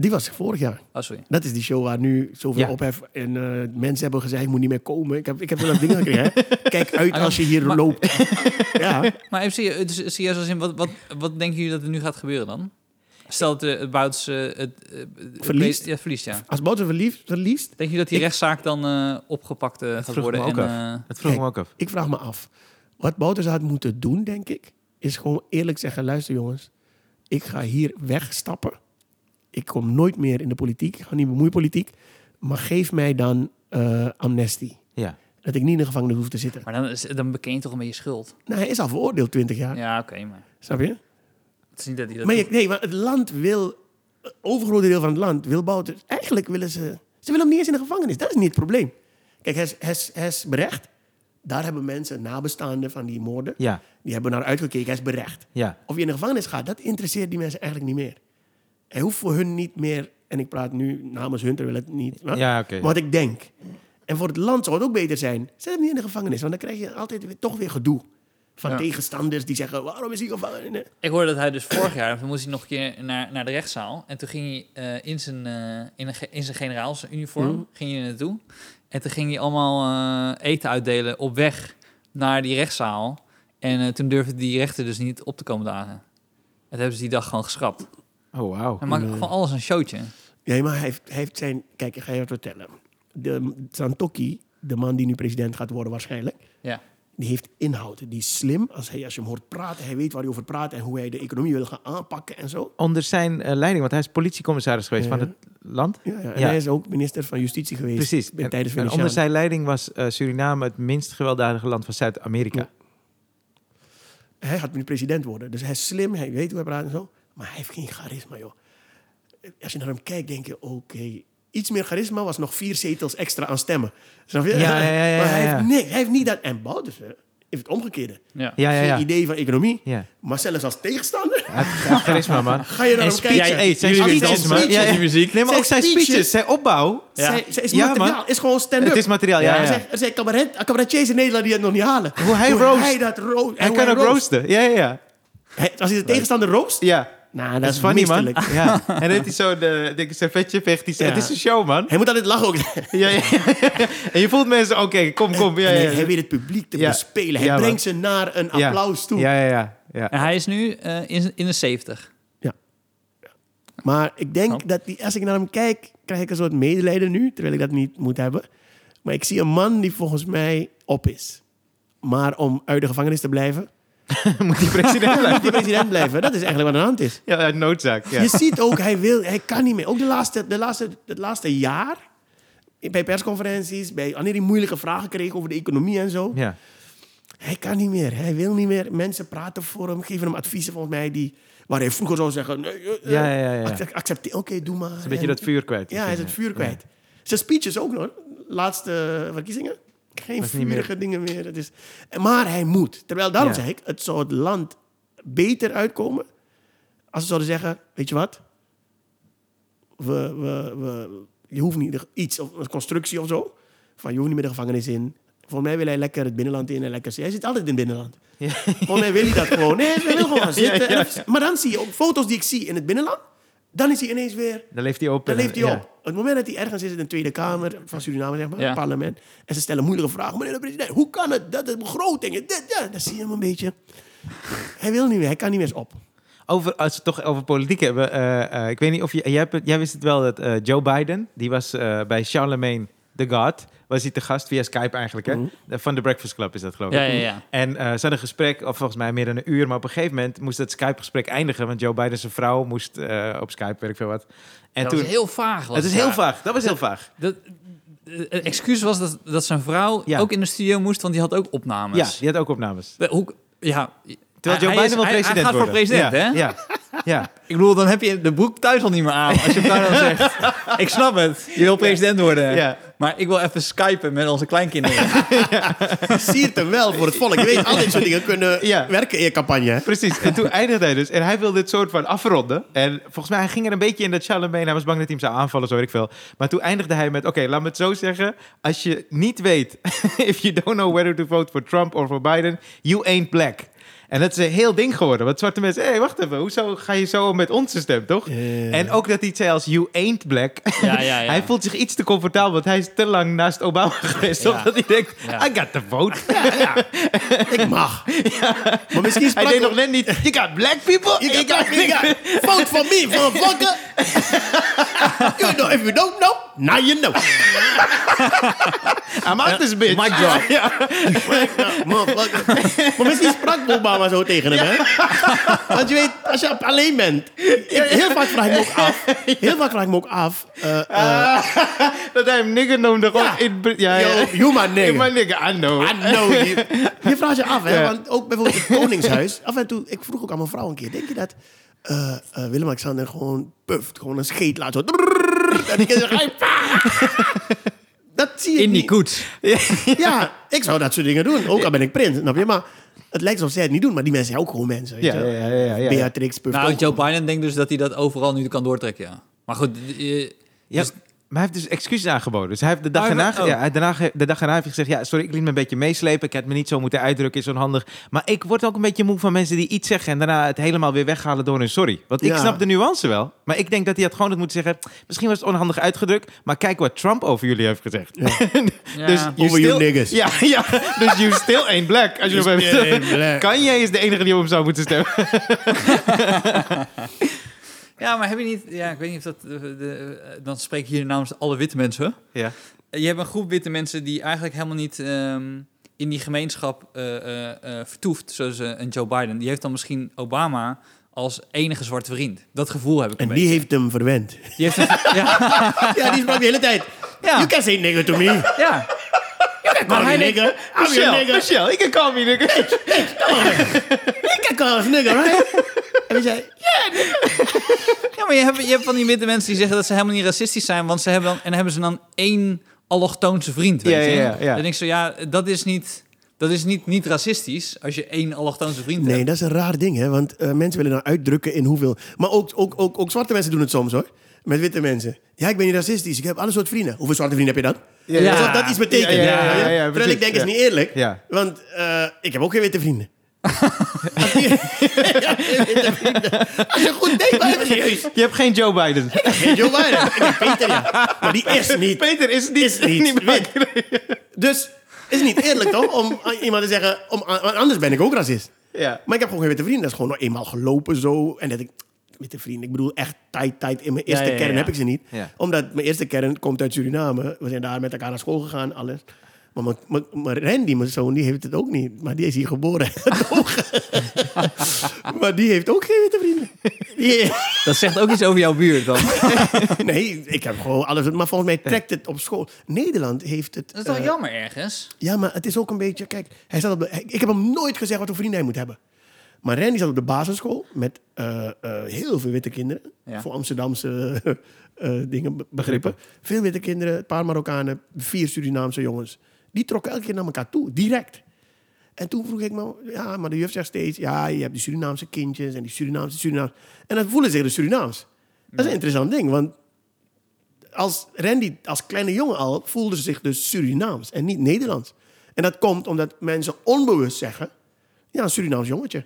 Die was vorig jaar. Oh, sorry. Dat is die show waar nu zoveel Ja. ophef en eh, mensen hebben gezegd, ik moet niet meer komen. Ik heb, ik heb wel dat ding gekregen. hè. Kijk uit als je hier Maar- loopt. ja, Maar even serieus, dus serieus als in, wat, wat, wat denken jullie dat er nu gaat gebeuren dan? Stel dat eh, het Bouts eh, het, eh, het Verliest? Ja, verliest, ja. als Bouter verliefd, verliest, Denk je dat die Ik- rechtszaak dan eh, opgepakt eh, gaat worden? en, af. eh, Dat vroeg ik me ook af. ik vraag me af. Wat Bouter had moeten doen, denk ik, is gewoon eerlijk zeggen, luister jongens, ik ga hier wegstappen. Ik kom nooit meer in de politiek. Ik ga niet bemoeien politiek. Maar geef mij dan eh, amnestie. Ja. Dat ik niet in de gevangenis hoef te zitten. Maar dan, is, dan beken je toch een beetje schuld. Nou, hij is al veroordeeld 20 jaar. Ja, oké, maar Snap je? het is niet dat hij dat Maar je- nee, maar het land wil... Het overgrote deel van het land wil Bouter... Eigenlijk willen ze... Ze willen hem niet eens in de gevangenis. Dat is niet het probleem. Kijk, hij is, hij is, hij is berecht. Daar hebben mensen, nabestaanden van die moorden... Ja. Die hebben naar uitgekeken. Hij is berecht. Ja. Of je in de gevangenis gaat, dat interesseert die mensen eigenlijk niet meer. Hij hoeft voor hun niet meer... En ik praat nu namens hun, terwijl het niet... Ja. Maar wat ik denk. En voor het land zou het ook beter zijn. Zet hem niet in de gevangenis. Want dan krijg je altijd weer, toch weer gedoe. Van Ja. tegenstanders die zeggen... Waarom is hij gevangen? Ik hoorde dat hij dus vorig jaar, toen moest hij nog een keer naar, naar de rechtszaal. En toen ging hij eh, in, zijn, eh, in, een, ge- in zijn generaalsuniform Mhm. ging hij naartoe. En toen ging hij allemaal eh, eten uitdelen op weg naar die rechtszaal. En toen durfde die rechter dus niet op te komen dagen. Dat hebben ze die dag gewoon geschrapt. Oh, wauw. Hij maakt van alles een showtje. Ja, maar hij heeft, hij heeft zijn... Kijk, ik ga je wat vertellen. De, Santoki, de man die nu president gaat worden waarschijnlijk... Ja. Die heeft inhoud. Die is slim. Als, hij, als je hem hoort praten, hij weet waar hij over praat... en hoe hij de economie wil gaan aanpakken en zo. Onder zijn eh, leiding, want hij is politiecommissaris geweest Ja. van het land. Ja, ja. En Ja. hij is ook minister van Justitie geweest. Precies. En, tijdens en onder zijn leiding was eh, Suriname het minst gewelddadige land van Zuid-Amerika. Hij gaat nu president worden. Dus hij is slim, hij weet hoe hij praat en zo. Maar hij heeft geen charisma, joh. Als je naar hem kijkt, denk je, oké... Iets meer charisma was nog vier zetels extra aan stemmen. Snap je? Ja, ja, ja, ja, maar hij ja. heeft, niks, hij heeft niet dat... En Bouters hè, heeft het omgekeerde. Ja. Ja, ja, ja. Geen idee van economie. Ja. Maar zelfs als tegenstander charisma, man. ga je naar En hem kijken. hey, zijn Jullie speeches, man. Ja, ja. die muziek. Nee, maar ook zijn speeches, zijn opbouw. Ja. Zij, zij is Ja, materiaal, man. is gewoon stand-up. Het is materiaal, ja, Er ja. zijn, er zijn cabaret, cabaretiers in Nederland die het nog niet halen. Hoe hij roost. hij dat ro Hij hoe kan ook roost. roosten. Ja, ja, ja. Als hij de tegenstander roost, Ja. Nou, dat, Dat is is funny, man. Ja. En dan heeft hij zo de, de servetje vecht. Ja. Het is een show, man. Hij moet altijd lachen ook. Ja, ja, ja, ja. En je voelt mensen, oké, kom, kom. Ja, ja, hij ja. weet het publiek te Ja. bespelen. Hij Ja, man. brengt ze naar een Ja. applaus toe. Ja, ja, ja. ja. En hij is nu eh, in, in de 70. Maar ik denk Snap. dat die, als ik naar hem kijk, krijg ik een soort medelijden nu, terwijl ik dat niet moet hebben. Maar ik zie een man die volgens mij op is. Maar om uit de gevangenis te blijven, Moet die president moet blijven? die president blijven. Dat is eigenlijk wat aan de hand is. Ja, uit noodzaak. Ja. Je ziet ook, hij, wil, hij kan niet meer. Ook de laatste, de laatste, het laatste jaar, bij persconferenties, bij, wanneer hij moeilijke vragen kreeg over de economie en zo. Ja. Hij kan niet meer. Hij wil niet meer. Mensen praten voor hem, geven hem adviezen volgens mij die, waar hij vroeger zou zeggen, nee, eh, Ja, ja, ja, ja. accept- accepteer, oké, doe maar. Een beetje En- dat vuur kwijt. Ja, hij is het vuur kwijt. Zijn speeches ook nog. Laatste verkiezingen. Geen vurige dingen meer. Het is, maar hij moet. Terwijl daarom Ja. zeg ik, het zou het land beter uitkomen als ze zouden zeggen, weet je wat? We, we, we, je hoeft niet iets, of een constructie of zo. Van je hoeft niet meer de gevangenis in. Volgens mij wil hij lekker het binnenland in en lekker... Hij zit altijd in het binnenland. Volgens mij wil hij dat gewoon. Nee, hij wil gewoon zitten. ja, En- Maar dan zie je op foto's die ik zie in het binnenland, dan is hij ineens weer Dan leeft hij op. dan leeft hij ja. op. Het moment dat hij ergens is in de Tweede Kamer van Suriname, zeg maar, Ja. het parlement, en ze stellen moeilijke vragen. Meneer de president, hoe kan het? Dat de begroting, dit, ja, dan zie je hem een beetje. Hij wil niet meer, hij kan niet meer eens op. Over, als we het toch over politiek hebben. eh, eh, ik weet niet of je... Jij, hebt het- jij wist het wel dat eh, Joe Biden... Die was eh, bij Charlemagne the God... Was hij te gast via Skype eigenlijk, hè? Eh, Van de Breakfast Club is dat, geloof ik. Ja, ja, ja. En eh, ze hadden een gesprek, of volgens mij meer dan een uur. Maar op een gegeven moment moest het Skype-gesprek eindigen. Want Joe Biden zijn vrouw moest eh, op Skype, weet ik veel wat. En dat toen... was heel vaag. was het is heel daar. vaag. Dat was heel vaag. Dat, het excuus was dat, dat zijn vrouw Ja. ook in de studio moest, want die had ook opnames. Ja, die had ook opnames. Hoe, ja. Terwijl Joe Hij- Biden is- hij- president hij gaat voor worden. president, ja, hè? Ja, ja. Ik bedoel, dan heb je de broek thuis al niet meer aan. Als je vrouw dan zegt, ik snap het, je wil president worden. Ja. Maar ik wil even skypen met onze kleinkinderen. Siert hem wel voor het volk. Je weet, al dit soort dingen kunnen Ja. werken in je campagne. hè? Precies. En toen eindigde hij dus. En hij wilde het soort van afronden. En volgens mij hij ging er een beetje in dat Charlemagne. Hij was bang dat hij hem zou aanvallen, zo weet ik veel. Maar toen eindigde hij met... Oké, laat me het zo zeggen. Als je niet weet... if you don't know whether to vote for Trump or for Biden... you ain't black. En dat is een heel ding geworden. Want zwarte mensen... Hé, hey, wacht even. Hoezo ga je zo met onze stem, toch? En ook dat hij zei als you ain't black. Ja, ja, ja. hij voelt zich iets te comfortabel. Want hij is te lang naast Obama geweest. Dat hij denkt... I got the vote. Ik mag. Maar misschien Hij sprak deed ook- nog net niet... You got black people? You got, you got, vote for me, motherfucker. you know, if you don't know, Now you know. I'm out this bitch. Drop. Ja, motherfucker. maar misschien sprak Obama zo tegen hem, hè? Want je weet, als je alleen bent... Heel vaak vraag ik me ook af... Heel vaak vraag ik me ook af... eh, eh, Dat hij hem nigger noemde. Ja. in... Ja, ja. yo, you my nigga. My nigga, I know. I know you. Je vraagt je af, hè? Ja. Want ook bijvoorbeeld het Koningshuis. Af en toe, ik vroeg ook aan mijn vrouw een keer: denk je dat eh, eh, Willem-Alexander gewoon puft, gewoon een scheet laat zo. En die kinderen gaan. Dat zie je In die niet. koets. Ja, ik zou dat soort dingen doen. Ook al ben ik prins, snap je? Maar het lijkt alsof zij het niet doen, maar die mensen zijn ook gewoon mensen. Weet Ja, je? ja, ja, ja, ja. Beatrix puft Nou, Joe. Biden denkt dus dat hij dat overal nu kan doortrekken, ja. Maar goed, Ja, Dus- maar hij heeft dus excuses aangeboden. Dus hij heeft de dag erna, heeft- oh. ja, daarna, de dag erna heeft hij gezegd... Ja, sorry, ik liet me een beetje meeslepen. Ik had me niet zo moeten uitdrukken, is onhandig. Maar ik word ook een beetje moe van mensen die iets zeggen... en daarna het helemaal weer weghalen door een sorry. Want ik Ja. snap de nuance wel. Maar ik denk dat hij had gewoon had moeten zeggen... Misschien was het onhandig uitgedrukt... maar kijk wat Trump over jullie heeft gezegd. ja. dus Over you still- niggas. Ja, ja, dus you still ain't black. Als je You op still hem ain't black. Kanye is de enige die op hem zou moeten stemmen. ja, maar heb je niet... Ja, ik weet niet of dat... eh, de, dan spreek ik hier namens alle witte mensen. Ja. Je hebt een groep witte mensen die eigenlijk helemaal niet ehm, in die gemeenschap eh, eh, eh, vertoeft, zoals een Joe Biden. Die heeft dan misschien Obama als enige zwarte vriend. Dat gevoel heb ik een En die beetje. heeft hem verwend. Die heeft ja, Ja, die sprak de hele tijd. Ja. You can say nigger to me. ja. Maar hij denkt- nigger. I'm your Michelle, nigger. Michelle, ik kan call me nigga. You can call us nigger, right? En zei, Ja, maar je hebt, je hebt van die witte mensen die zeggen dat ze helemaal niet racistisch zijn, want ze hebben dan, en hebben ze dan één allochtoonse vriend, weet Ja, je? ja, ja, ja. Dan denk ik zo, ja, dat is niet, dat is niet, niet racistisch als je één allochtoonse vriend Nee, hebt. dat is een raar ding, hè? Want eh, mensen willen dan uitdrukken in hoeveel. Maar ook, ook, ook, ook zwarte mensen doen het soms hoor. Met witte mensen. Ja, ik ben niet racistisch. Ik heb alle soort vrienden. Hoeveel zwarte vrienden heb je dan? Ja. Dat iets betekent. Ja, ja, ja, ja, ja, Terwijl ik denk, is niet eerlijk. Want eh, ik heb ook geen witte vrienden. Als je- je goed denkt, serieus. Je hebt geen Joe Biden. Geen Joe Biden. Ik heb Peter, ja. Maar die is niet. Peter is niet, Is niet. wit. Dus is niet eerlijk toch? Om iemand te zeggen, om, anders ben ik ook racist. Ja. Maar ik heb gewoon geen witte vrienden. Dat is gewoon nog eenmaal gelopen zo. En dat ik... Witte vrienden, ik bedoel echt tijd, tijd. In mijn eerste ja, ja, kern ja. heb ik ze niet. Ja. Omdat mijn eerste kern komt uit Suriname. We zijn daar met elkaar naar school gegaan, alles. Maar mijn Randy, mijn zoon, die heeft het ook niet. Maar die is hier geboren maar die heeft ook geen witte vrienden. Dat zegt ook iets over jouw buurt dan. nee, ik heb gewoon alles. Maar volgens mij trekt het op school. Nederland heeft het... Dat is toch eh, jammer ergens? ja, maar het is ook een beetje... Kijk, hij staat op de, ik heb hem nooit gezegd wat voor vrienden hij moet hebben. Maar Randy zat op de basisschool met eh, eh, heel veel witte kinderen. Ja. Voor Amsterdamse eh, dingen, be- begrippen. Veel witte kinderen, een paar Marokkanen, vier Surinaamse jongens. Die trokken elke keer naar elkaar toe, direct. En toen vroeg ik me, ja, maar de juf zegt steeds... ja, je hebt die Surinaamse kindjes en die Surinaamse Surinaams. En dan voelen ze zich de Surinaams. Dat is een interessant ding, want als Randy als kleine jongen al voelde ze zich dus Surinaams en niet Nederlands. En dat komt omdat mensen onbewust zeggen: ja, een Surinaams jongetje.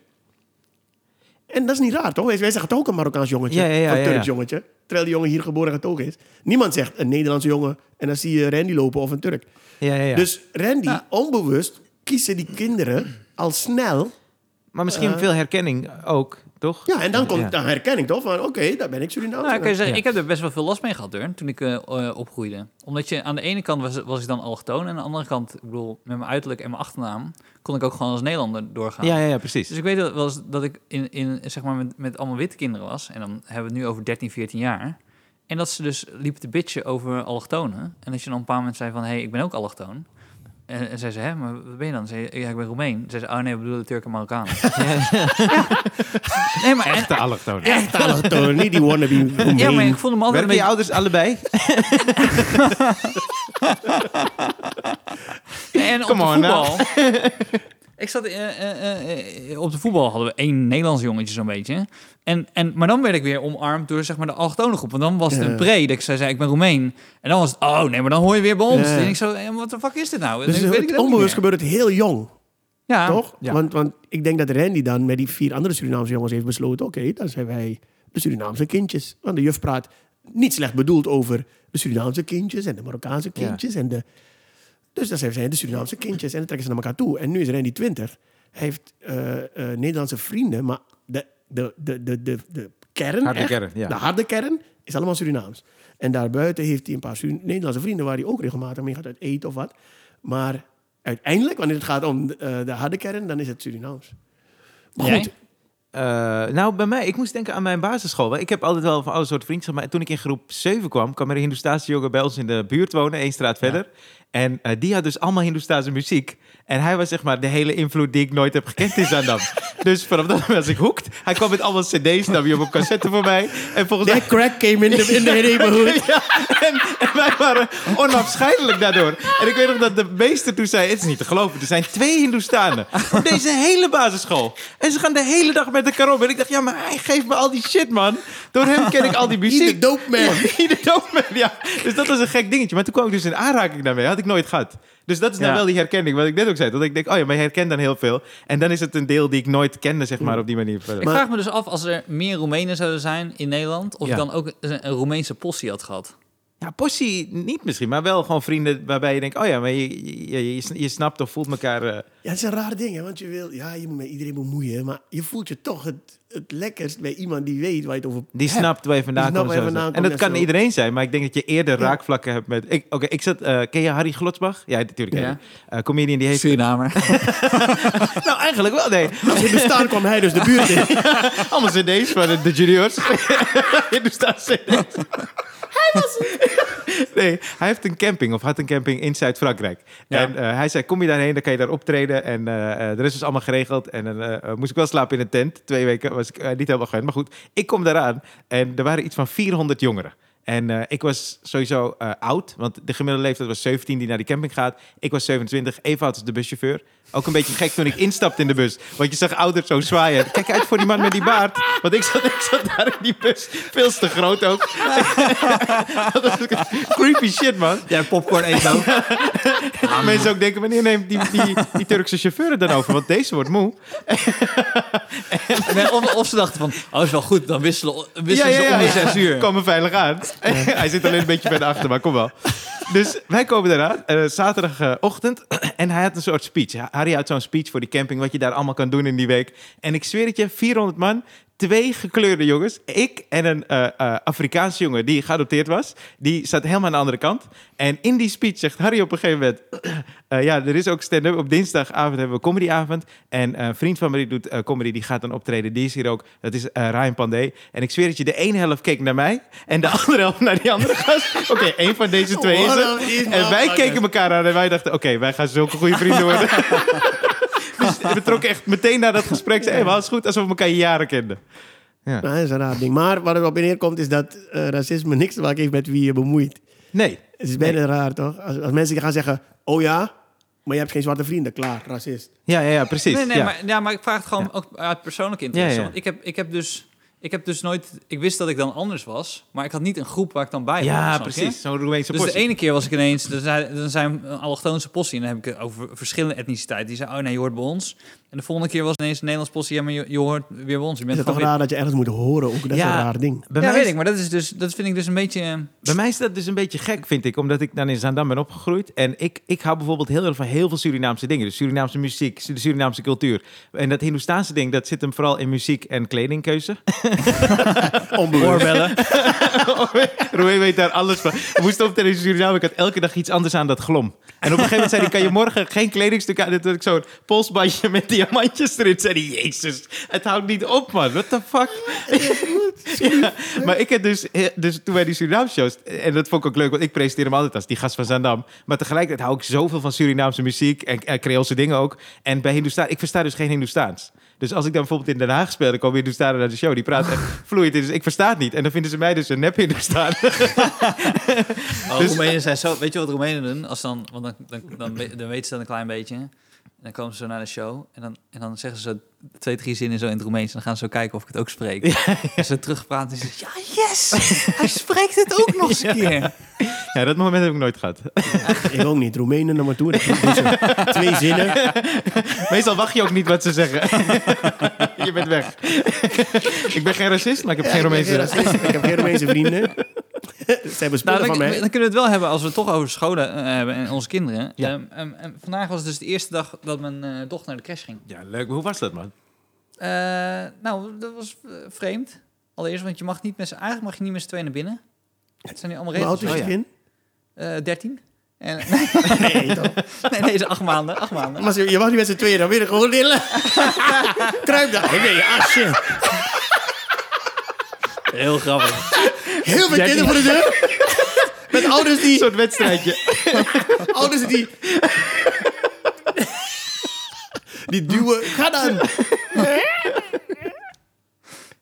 En dat is niet raar, toch? Wij wij zeggen toch ook een Marokkaans jongetje, Ja, ja, ja, een Turks ja. jongetje. Terwijl die jongen hier geboren en getogen is. Niemand zegt een Nederlandse jongen en dan zie je Randy lopen of een Turk. Ja, ja, ja. Dus Randy, Ja. onbewust, kiezen die kinderen al snel. maar misschien veel herkenning ook, toch? Ja, en dan komt Ja. dan herkenning toch? Van oké, daar ben ik Surinaams. Nou, kan je zeggen, Ja. ik heb er best wel veel last mee gehad toen ik eh, eh, opgroeide. Omdat je aan de ene kant was, was ik dan allochtoon en aan de andere kant, ik bedoel, met mijn uiterlijk en mijn achternaam, kon ik ook gewoon als Nederlander doorgaan. Ja, ja, ja, precies. Dus ik weet wel eens dat ik in, in, zeg maar met, met allemaal witte kinderen was. En dan hebben we het nu over 13, 14 jaar. En dat ze dus liepen te bitchen over allochtonen. En dat je dan een paar moment zei van, hé, hey, ik ben ook allochtoon. En, en zei ze, hè, maar wat ben je dan? Zei ja, ik ben Roemeen. Zei ze, oh nee, we bedoelen Turken en Marokkanen. Nee, maar, en- Echte allochtonen. Echt allochtoon, niet die wannabe Roemeen. ja, maar ik vond hem altijd Werken een je beetje... ouders allebei? En op Come de on, nou. voetbal... ik zat... eh, eh, eh, op de voetbal hadden we één Nederlands jongetje zo'n beetje. En, en, maar dan werd ik weer omarmd door zeg maar, de allochtone groep. Want dan was het een dat ik zei, zei, ik ben Roemeen. En dan was het, oh nee, maar dan hoor je weer bij ons. En ik zo, wat de fuck is dit nou? Dus weet het onbewust gebeurt het heel jong. Ja, Toch? ja. Want, want ik denk dat Randy dan met die vier andere Surinaamse jongens heeft besloten... oké, dan zijn wij de Surinaamse kindjes. Want de juf praat niet slecht bedoeld over de Surinaamse kindjes... en de Marokkaanse Ja. kindjes. En de, dus dan zijn zij de Surinaamse kindjes en dan trekken ze naar elkaar toe. En nu is Randy 20. Hij heeft eh, eh, Nederlandse vrienden, maar de, de, de, de, de, de kern, Harde echt, kern, ja. de harde kern... is allemaal Surinaams. En daarbuiten heeft hij een paar Nederlandse vrienden waar hij ook regelmatig mee gaat uit eten of wat. Maar uiteindelijk, wanneer het gaat om eh, de harde kern, dan is het Surinaams. Maar Jij? goed, Eh, nou, bij mij, ik moest denken aan mijn basisschool. Ik heb altijd wel van alle soorten vriendschap. Maar toen ik in groep 7 kwam, kwam er een Hindoestaanse jongen bij ons in de buurt wonen, één straat verder. En eh, die had dus allemaal Hindoestaanse muziek. En hij was zeg maar de hele invloed die ik nooit heb gekend in Zandam. dus vanaf dat was ik hooked. Hij kwam met allemaal cd's, nam je op een cassette voor mij. En volgens mij... crack came in the, in neighborhood. Ja, en, en wij waren onafscheidelijk daardoor. En ik weet nog dat de meester toen zei... Het is niet te geloven, er zijn twee Hindoestanen op deze hele basisschool. En ze gaan de hele dag met elkaar om. En ik dacht, ja, maar hij geeft me al die shit, man. Door hem ken ik al die muziek. The dope man. The dope man, ja. Dus dat was een gek dingetje. Maar toen kwam ik dus in aanraking daarmee. Had ik nooit gehad. Dus dat is nou Ja. wel die herkenning, wat ik net ook zei. Dat ik denk, oh ja, maar je herkent dan heel veel. En dan is het een deel die ik nooit kende, zeg maar, op die manier. Ik Maar- vraag me dus af, als er meer Roemenen zouden zijn in Nederland... of Ja. je dan ook een, een Roemeense possie had gehad. Ja, possie niet misschien, maar wel gewoon vrienden waarbij je denkt, oh ja, maar je, je, je, je snapt of voelt elkaar. eh, Ja, het is een raar ding, hè? want je wil, ja, je moet met iedereen bemoeien, maar je voelt je toch het, het lekkerst bij iemand die weet waar je het over die hebt. snapt waar je vandaan komt. vandaan en dat kan en zo. iedereen zijn, maar ik denk dat je eerder Ja. raakvlakken hebt met. Ik, Oké, ik zat. eh, ken je Harry Glotsbach? Ja, natuurlijk. Ja. Uh, comedian die heeft. Surinamer. nou, eigenlijk wel. Nee, Als in de staan kwam hij dus de buurt in. allemaal CD's van de, de juniors. in de staat CD's. Nee, hij heeft een camping of had een camping in Zuid-Frankrijk. Ja. En eh, hij zei, kom je daarheen, dan kan je daar optreden. En eh eh, de rest is allemaal geregeld. En dan moest ik wel slapen in een tent. Twee weken was ik eh, niet helemaal gewend. Maar goed, ik kom daaraan. En er waren iets van 400 jongeren. En eh, ik was sowieso eh, oud, want de gemiddelde leeftijd was 17 die naar die camping gaat. Ik was 27, even oud als de buschauffeur. Ook een beetje gek toen ik instapte in de bus. Want je zag ouders zo zwaaien. Kijk uit voor die man met die baard. Want ik zat, ik zat daar in die bus. Veel te groot ook. Dat was creepy shit, man. Ja, popcorn eten ook. Mensen ook denken, wanneer neemt die, die, die Turkse chauffeur het dan over? Want deze wordt moe. Nee, of, of ze dachten van, oh, is wel goed, dan wisselen, wisselen ze om de zes uur. Kom er veilig aan. Hij zit alleen een beetje bij de achter, maar kom wel. Dus wij komen eraan, eh, zaterdagochtend. en hij had een soort speech. Harry had zo'n speech voor die camping, wat je daar allemaal kan doen in die week. En ik zweer het je, 400 man, twee gekleurde jongens. Ik en een eh, Afrikaanse jongen die geadopteerd was. Die zat helemaal aan de andere kant. En in die speech zegt Harry op een gegeven moment... eh, ja, er is ook stand-up. Op dinsdagavond hebben we comedyavond. En een vriend van me die doet comedy, die gaat dan optreden. Die is hier ook. Dat is Ryan Pandey. En ik zweer dat je de ene helft keek naar mij... en de andere helft naar die andere gast. Oké, één van deze twee is het. En wij keken elkaar aan en wij dachten... oké, wij gaan zulke goede vrienden worden. we trokken echt meteen naar dat gesprek. Zei, hey, maar het is goed alsof we elkaar jaren kenden. Nou, dat is een raar ding. Maar waar het op neerkomt is dat eh, racisme niks te maken heeft met wie je bemoeit. Nee. Het is bijna raar, toch? Als, als mensen gaan zeggen, oh ja, maar je hebt geen zwarte vrienden. Klaar, racist. Ja, ja, ja precies. Nee, nee, ja. maar, ja, maar ik vraag het gewoon ook uit persoonlijke interesse. Ja, ja. Want ik heb, ik heb dus... Ik heb dus nooit... Ik wist dat ik dan anders was, maar ik had niet een groep waar ik dan bij Ja, snap je? precies. Roemeense Dus de ene keer was ik ineens, dan zijn, dan zijn een allochtoonse possie, en dan heb ik het over verschillende etniciteiten. Die zei, oh nee, je hoort bij ons. En de volgende keer was ineens een Nederlands possie, ja, maar je, je hoort weer bij ons. Je Is bent het toch raar dat je ergens moet horen? Ook, dat is Ja. een raar ding. Bij ja, mij weet is- ik, maar dat, is dus, dat vind ik dus een beetje... Bij mij is dat dus een beetje gek, vind ik. Omdat ik dan in Zaandam ben opgegroeid. En ik, ik hou bijvoorbeeld heel erg van heel veel Surinaamse dingen. Dus Surinaamse muziek, de Surinaamse cultuur. En dat Hindoestaanse ding, dat zit hem vooral in muziek en kledingkeuze. Oorbellen. Roe weet daar alles van. We moesten op in Suriname. Ik had elke dag iets anders aan dat glom. En op een gegeven moment zei hij, kan je morgen geen kledingstuk aan? Had ik zo'n polsbandje met diamantjes erin. Zei hij, jezus, het houdt niet op, man. What the fuck? Ja, maar ik heb dus, dus toen wij die Surinaamse shows... En dat vond ik ook leuk, want ik presenteer hem altijd als die gast van Zandam. Maar tegelijkertijd hou ik zoveel van Surinaamse muziek en, en Creoolse dingen ook. En bij Hindoestaan, ik versta dus geen Hindoestaans. Dus als ik dan bijvoorbeeld in Den Haag speel, dan komen Hindoestanen naar de show. Die praten echt vloeiend. Dus ik versta het niet. En dan vinden ze mij dus een nep Hindoestaan. Oh, Dus- Roemenen zijn zo... Weet je wat Roemenen doen? Als dan, want dan, dan, dan, dan weten ze dat een klein beetje. En dan komen ze zo naar de show. En dan, en dan zeggen ze zo twee, drie zinnen zo in het Roemeens. En dan gaan ze zo kijken of ik het ook spreek. En ze terugpraten en ze zeggen... Ja, yes! Hij spreekt het ook nog eens een keer. ja, dat moment heb ik nooit gehad. Ik ook niet. Roemenen naar maar toe. Twee zinnen. Meestal wacht je ook niet wat ze zeggen. je bent weg. ik ben geen racist, maar ik heb geen racist. Ik heb geen Romeinse vrienden. Ze hebben spullen Nou, van dan, mij. dan kunnen we het wel hebben als we het toch over scholen eh, hebben en onze kinderen. Ja. Ehm, ehm, en vandaag was dus de eerste dag dat mijn eh, dochter naar de crash ging. Ja, leuk. Hoe was dat, man? Eh, nou, dat was vreemd. Allereerst, want je mag niet met z'n... Eigenlijk mag je niet met z'n tweeën naar binnen. Het zijn nu allemaal Hoe oud regels. is Oh, je ja. kind? Eh, 13. En, Nee, toch? nee, nee, is acht maanden. Acht maanden. Maar je mag niet met z'n tweeën naar binnen, gewoon lillen. Kruip daar. Oh nee, shit. Heel grappig. Heel veel 13. kinderen voor de deur. Met ouders Een die... soort wedstrijdje. Ouders die... Die duwen. Ga dan.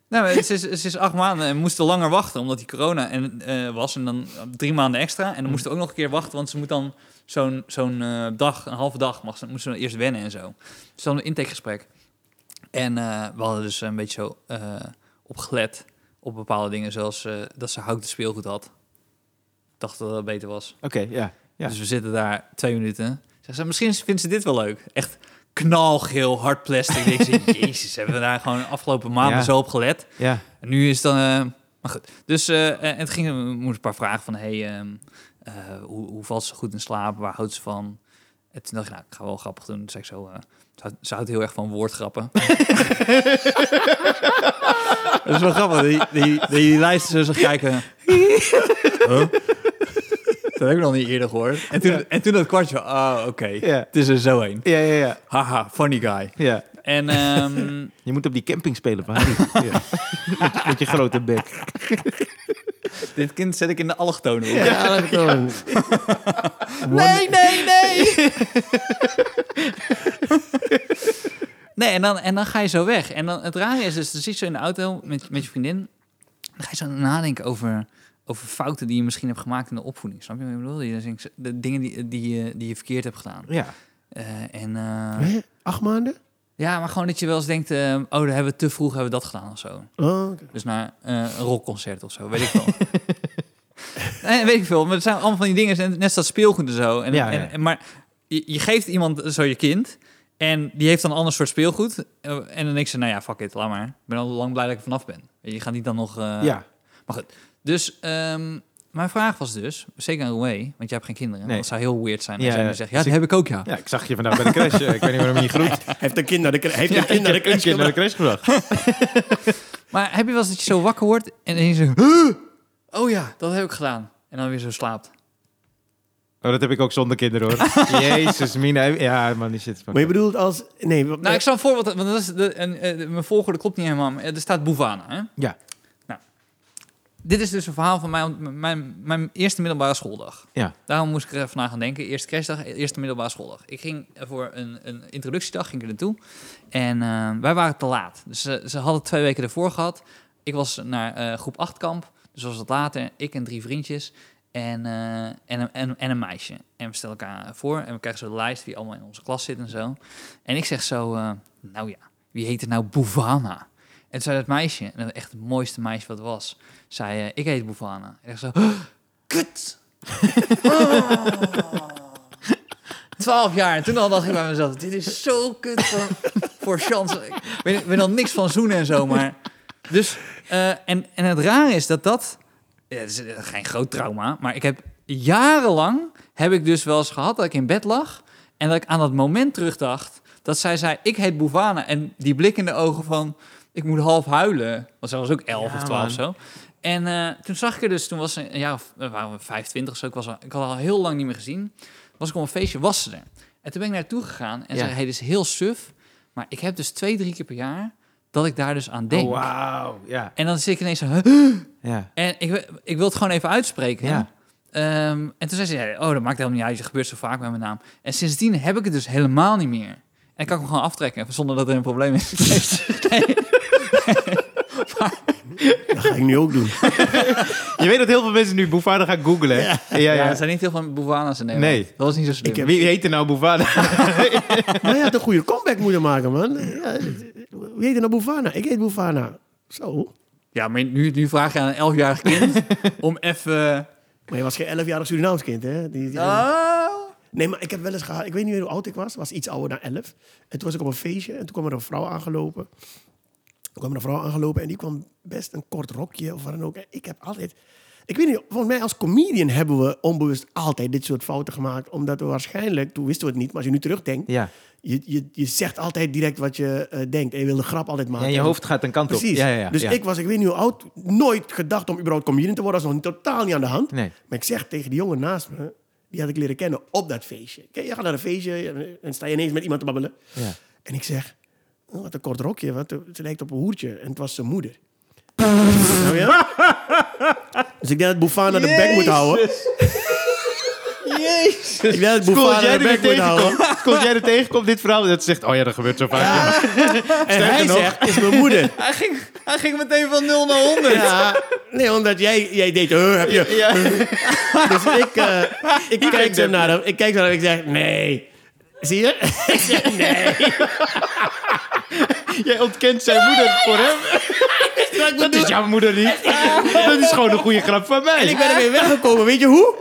Nou, ze, is, ze is acht maanden en moesten langer wachten omdat die corona en, eh, was. En dan drie maanden extra. En dan moesten we ook nog een keer wachten, want ze moet dan zo'n zo'n eh, dag, een halve dag, mag ze, moest ze dan eerst wennen en zo. Dus dan een intakegesprek. En eh, we hadden dus een beetje zo eh, op bepaalde dingen, zoals eh, dat ze houten speelgoed had. Ik dacht dat dat beter was. Oké, ja. Ja. Dus we zitten daar twee minuten. Zeg ze, misschien vindt ze dit wel leuk. Echt knalgeel, hard plastic. Ik denk, jezus, hebben we daar gewoon afgelopen maanden Ja. zo op gelet. Ja. En nu is dan... eh, maar goed. Dus eh, en het ging, we moesten een paar vragen van... Hey, ehm, eh, hoe, hoe valt ze goed in slaap? Waar houdt ze van? En toen dacht ik, nou, ik ga wel grappig doen. Toen zei ik zo... eh, ze houdt- ze houdt heel erg van woordgrappen. dat is wel grappig. Die, die, die luisteren zo kijken... Huh? Dat heb ik nog niet eerder gehoord. En toen, en toen dat kwartje, ah, oké. Ja. Het is er zo een. Ja, ja, ja. Haha, funny guy. ja. En ehm, Je moet op die camping spelen van Harry. Ja. Met- Met je grote bek. dit kind zet ik in de allochtonen. Ja, gewoon. Nee, nee, nee! nee, en dan, en dan ga je zo weg. En dan, het rare is dus, dan zit je zo in de auto met, met je vriendin. Dan ga je zo nadenken over, over fouten die je misschien hebt gemaakt in de opvoeding. Snap je wat ik bedoel? Je denkt, de dingen die, die, je, die je verkeerd hebt gedaan. Ja. Eh, en eh, Hè? Acht maanden? Ja, maar gewoon dat je wel eens denkt... eh, oh, daar hebben we te vroeg hebben we dat gedaan of zo. Oh. Dus naar eh, een rockconcert of zo, weet ik wel. nee, weet ik veel. Maar het zijn allemaal van die dingen, net dat speelgoed en zo. En, Ja, ja. en, maar je, je geeft iemand zo je kind en die heeft dan een ander soort speelgoed. eh, en dan denk ze, nou ja, fuck it, laat maar. Ik ben al lang blij dat ik er vanaf ben. Je gaat niet dan nog... eh, ja. Maar goed, dus ehm, mijn vraag was dus, zeker aan Roué, want jij hebt geen kinderen. Nee. Dat zou heel weird zijn als Ja, jij nu zegt, ja, Dus dat heb ik ook, ja. Ja, ik zag je vandaag bij de crash. Eh, ik weet niet waarom je niet groet. Heeft een kind naar de, heeft Ja, een kind naar de een crash naar de gebracht. crash gebracht. Maar heb je wel eens dat je zo wakker wordt en dan je zo... "Huh? Oh ja, dat heb ik gedaan. En dan weer zo slaapt. Oh, dat heb ik ook zonder kinderen hoor. Jezus, Mina. Ja, man, die shit. Maar je bedoelt als... Nee, Nou, ik zal een voorbeeld... Want dat is de, en, eh, mijn volgorde klopt niet helemaal. maar Er staat Bouvana, hè? Ja. Dit is dus een verhaal van mijn, mijn, mijn eerste middelbare schooldag. Ja. Daarom moest ik er even naar gaan denken. Eerste kerstdag, eerste middelbare schooldag. Ik ging voor een, een introductiedag ging ik er naartoe. En eh, wij waren te laat. Dus ze, ze hadden twee weken ervoor gehad. Ik was naar eh, groep 8 kamp. Dus was wat later. Ik en drie vriendjes. En, eh, en, een, en, en een meisje. En we stellen elkaar voor. En we krijgen zo de lijst wie allemaal in onze klas zit en zo. En ik zeg zo, nou ja, wie heet er nou Bouvana? En toen zei dat meisje, en dat echt het mooiste meisje wat was, zei, eh, ik heet Bouvana. En ik zo, "Huh, kut! Oh. Twaalf jaar. En toen al dacht ik bij mezelf, dit is zo kut voor, voor chance. Ik weet, al niks van zoenen en zo, maar... Dus, eh, en, en het rare is dat dat... Ja, het is eh, geen groot trauma, maar ik heb jarenlang... heb ik dus wel eens gehad dat ik in bed lag... en dat ik aan dat moment terugdacht... dat zij zei, ik heet Bouvana. En die blik in de ogen van... ik moet half huilen. Want zij was ook elf Ja, of twaalf zo. En eh, toen zag ik er dus, toen was ze een jaar of we waren we 25 of zo. Ik, was al, ik had al heel lang niet meer gezien. Was ik op een feestje, was ze er. En toen ben ik naartoe gegaan en Ja. zei: Hey, dit is heel suf. Maar ik heb dus twee, drie keer per jaar dat ik daar dus aan denk. Oh, Wauw. Ja. En dan zit ik ineens zo. "Huh?" Ja. En ik, ik wil het gewoon even uitspreken. Ja. Ehm, en toen zei ze: ja, Oh, dat maakt helemaal niet uit. Het gebeurt zo vaak met mijn naam. En sindsdien heb ik het dus helemaal niet meer. En ik kan hem gewoon aftrekken zonder dat er een probleem is. Nee. Dat ga ik nu ook doen. Je weet dat heel veel mensen nu Bouvana gaan googlen. hè? Ja, ja. Ja, er zijn niet heel veel Bouvana's in Nederland. Nee. Dat was niet zo slim. Ik Wie heet er nou Bouvana? Maar je had een goede comeback moeten maken, man. Ja, wie heet er nou Bouvana? Ik heet Bouvana. Zo. Ja, maar nu, nu vraag je aan een 11-jarig kind om even... Maar je was geen 11-jarig Surinaams kind, hè? Die, die- Oh. Nee, maar ik heb wel eens gehad... Ik weet niet meer hoe oud ik was. was iets ouder dan 11. En toen was ik op een feestje. En toen kwam er een vrouw aangelopen. Toen kwam er een vrouw aangelopen. En die kwam best een kort rokje of wat dan ook. En ik heb altijd... Ik weet niet, volgens mij als comedian hebben we onbewust altijd dit soort fouten gemaakt. Omdat we waarschijnlijk, toen wisten we het niet, maar als je nu terugdenkt, Ja. je, je, je zegt altijd direct wat je eh, denkt. En je wil de grap altijd maken. En je hoofd gaat een kant Precies. op. Ja, ja, ja. dus ik was, ik weet niet hoe oud, nooit gedacht om überhaupt comedian te worden. Dat is nog totaal niet aan de hand. Nee. Maar ik zeg tegen die jongen naast me, die had ik leren kennen op dat feestje. Kijk, je gaat naar een feestje en sta je ineens met iemand te babbelen. Ja. En ik zeg, wat een kort rokje, wat, ze lijkt op een hoertje. En het was zijn moeder. Snap je? Dus ik denk dat Boufana de bek moet houden. Jezus. Ik denk dat jij de bek moet houden. als jij er tegenkomt, dit verhaal, dat ze zegt, oh ja, dat gebeurt zo vaak. En hij nog. zegt, is mijn moeder. Hij ging, hij ging meteen van 0 naar 100. Ja, nee, omdat jij, jij deed, heb je... Ja. Dus ik, eh, ik kijk zo naar hem. Ik kijk zo naar hem. Ik zeg, nee. Zie je? Ik zeg, nee. Jij ontkent zijn moeder voor hem. Dat is jouw moeder niet. Dat is gewoon een goede grap van En mij. ik ben ermee weggekomen. Weet je hoe?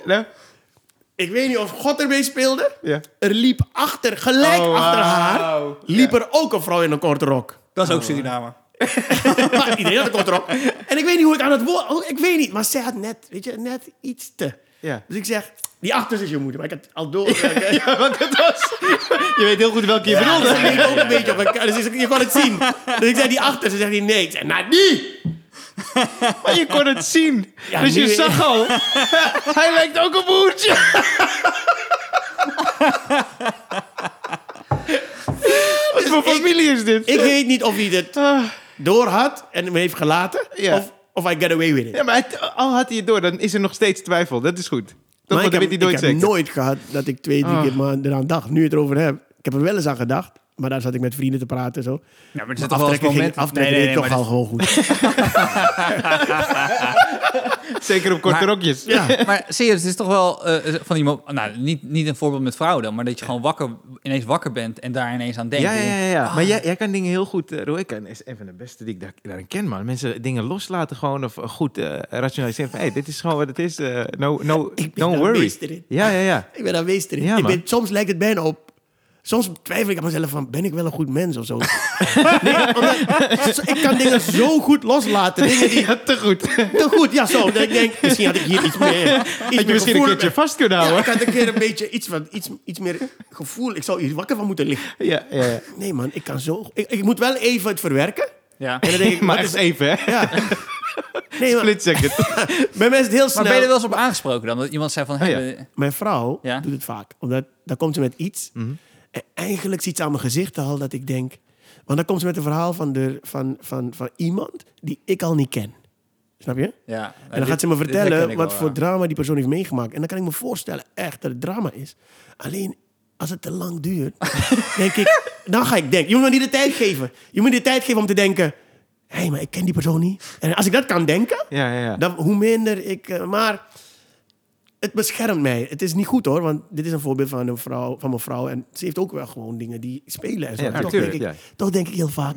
Ik weet niet of God ermee speelde. Ja. Er liep achter, gelijk Oh, achter haar, liep er ook een vrouw in een korte rok. Dat is ook Suriname. maar iedereen had een korte rok. En ik weet niet hoe ik aan het woord... oh, Ik weet niet, maar zij had net, weet je, net iets te... Ja. Dus ik zeg, die achter is je moeder. Maar ik had al door... Ja, want het was... Je weet heel goed welke je Ja, bedoelde. dus ik ook een beetje op elkaar. Dus ik- je kon het zien. Dus ik zei die achter. Ze zegt die nee. Ik zei, nou die! Maar je kon het zien. Ja, dus je zag al. Hij lijkt ook op Hoertje. Wat voor familie is dit? Ik weet niet of hij het door had en me heeft gelaten. Ja. Of, of I get away with it. Ja, maar het- al had hij het door, dan is er nog steeds twijfel. Dat is goed. Dat, maar want ik heb, weet hij nooit ik heb zeker. nooit gehad dat ik twee, drie Ah. keer maar eraan dacht. Nu het erover hebt. Ik heb er wel eens aan gedacht. Maar daar zat ik met vrienden te praten en zo. Ja, maar er Maar zit toch wel ging, moment... aftrekken Nee, nee, deed nee, toch al gewoon goed. Zeker op korte Maar- rokjes. Ja. Maar serieus, het is toch wel eh, van die... Nou, niet, niet een voorbeeld met vrouwen dan, maar dat je gewoon wakker, ineens wakker bent en daar ineens aan denkt. Ja, ja, ja. ja. Ah. Maar jij, jij kan dingen heel goed... Uh, Roy kan is een van de beste die ik daar, daarin ken, man. Mensen dingen loslaten gewoon of eh, goed eh, rationaliseren. Van, hey, dit is gewoon wat het is. eh, no, no, Ik ben don't daar worry. Ja, ja, ja. Ik ben daar meester in. Ja, ik man. ben, soms lijkt het bijna op... Soms twijfel ik aan mezelf van, ben ik wel een goed mens of zo? nee, omdat, ik kan dingen zo goed loslaten. Dingen die Ja, te goed. te goed, ja zo. Dat ik denk, misschien had ik hier iets meer... Iets Had je meer misschien een keertje vast kunnen Ja, houden. ik had een keer een beetje iets, van, iets, iets meer gevoel. Ik zou hier wakker van moeten liggen. Ja, ja, ja. Nee man, ik kan zo... Ik, ik moet wel even het verwerken. Ja. En dan denk ik, Maar is... even, hè? Ja. Nee, maar Split second. bij mij is het heel snel... Maar ben je er wel eens op aangesproken dan? Dat iemand zei van... Hey, Oh, ja. Mijn vrouw Ja. doet het vaak. Omdat dan komt ze met iets. Mhm. En eigenlijk ziet ze aan mijn gezicht al dat ik denk... Want dan komt ze met een verhaal van, de, van, van, van iemand die ik al niet ken. Snap je? ja, En dan gaat ze me vertellen wat voor drama die persoon heeft meegemaakt. En dan kan ik me voorstellen echt dat het drama is. Alleen als het te lang duurt, denk ik... Dan ga ik denken. Je moet me niet de tijd geven. Je moet de tijd geven om te denken... Hé, hey, maar ik ken die persoon niet. En als ik dat kan denken, Ja, ja, ja. dan hoe minder ik... eh, maar het beschermt mij. Het is niet goed hoor, want dit is een voorbeeld van een vrouw, van mijn vrouw. En ze heeft ook wel gewoon dingen die spelen en zo. Ja, toch, denk ik, ja. toch denk ik heel vaak...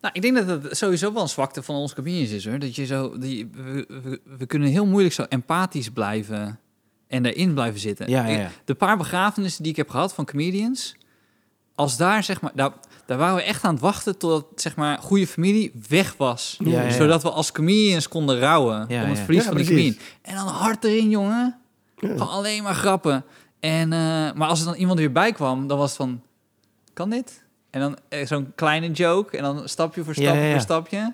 Nou, ik denk dat het sowieso wel een zwakte van ons comedians is, hoor. Dat je zo... Die, we, we, we kunnen heel moeilijk zo empathisch blijven en daarin blijven zitten. Ja, ja. De paar begrafenissen die ik heb gehad van comedians... Als daar, zeg maar... Daar, daar waren we echt aan het wachten totdat, zeg maar, goede familie weg was. Ja, ja, ja. Zodat we als comedians konden rouwen Ja, om het verlies van die comedian. En dan hard erin, jongen. Gewoon alleen maar grappen. En, eh, maar als er dan iemand weer bij kwam, dan was het van... Kan dit? En dan eh, zo'n kleine joke. En dan stapje voor stapje voor stapje.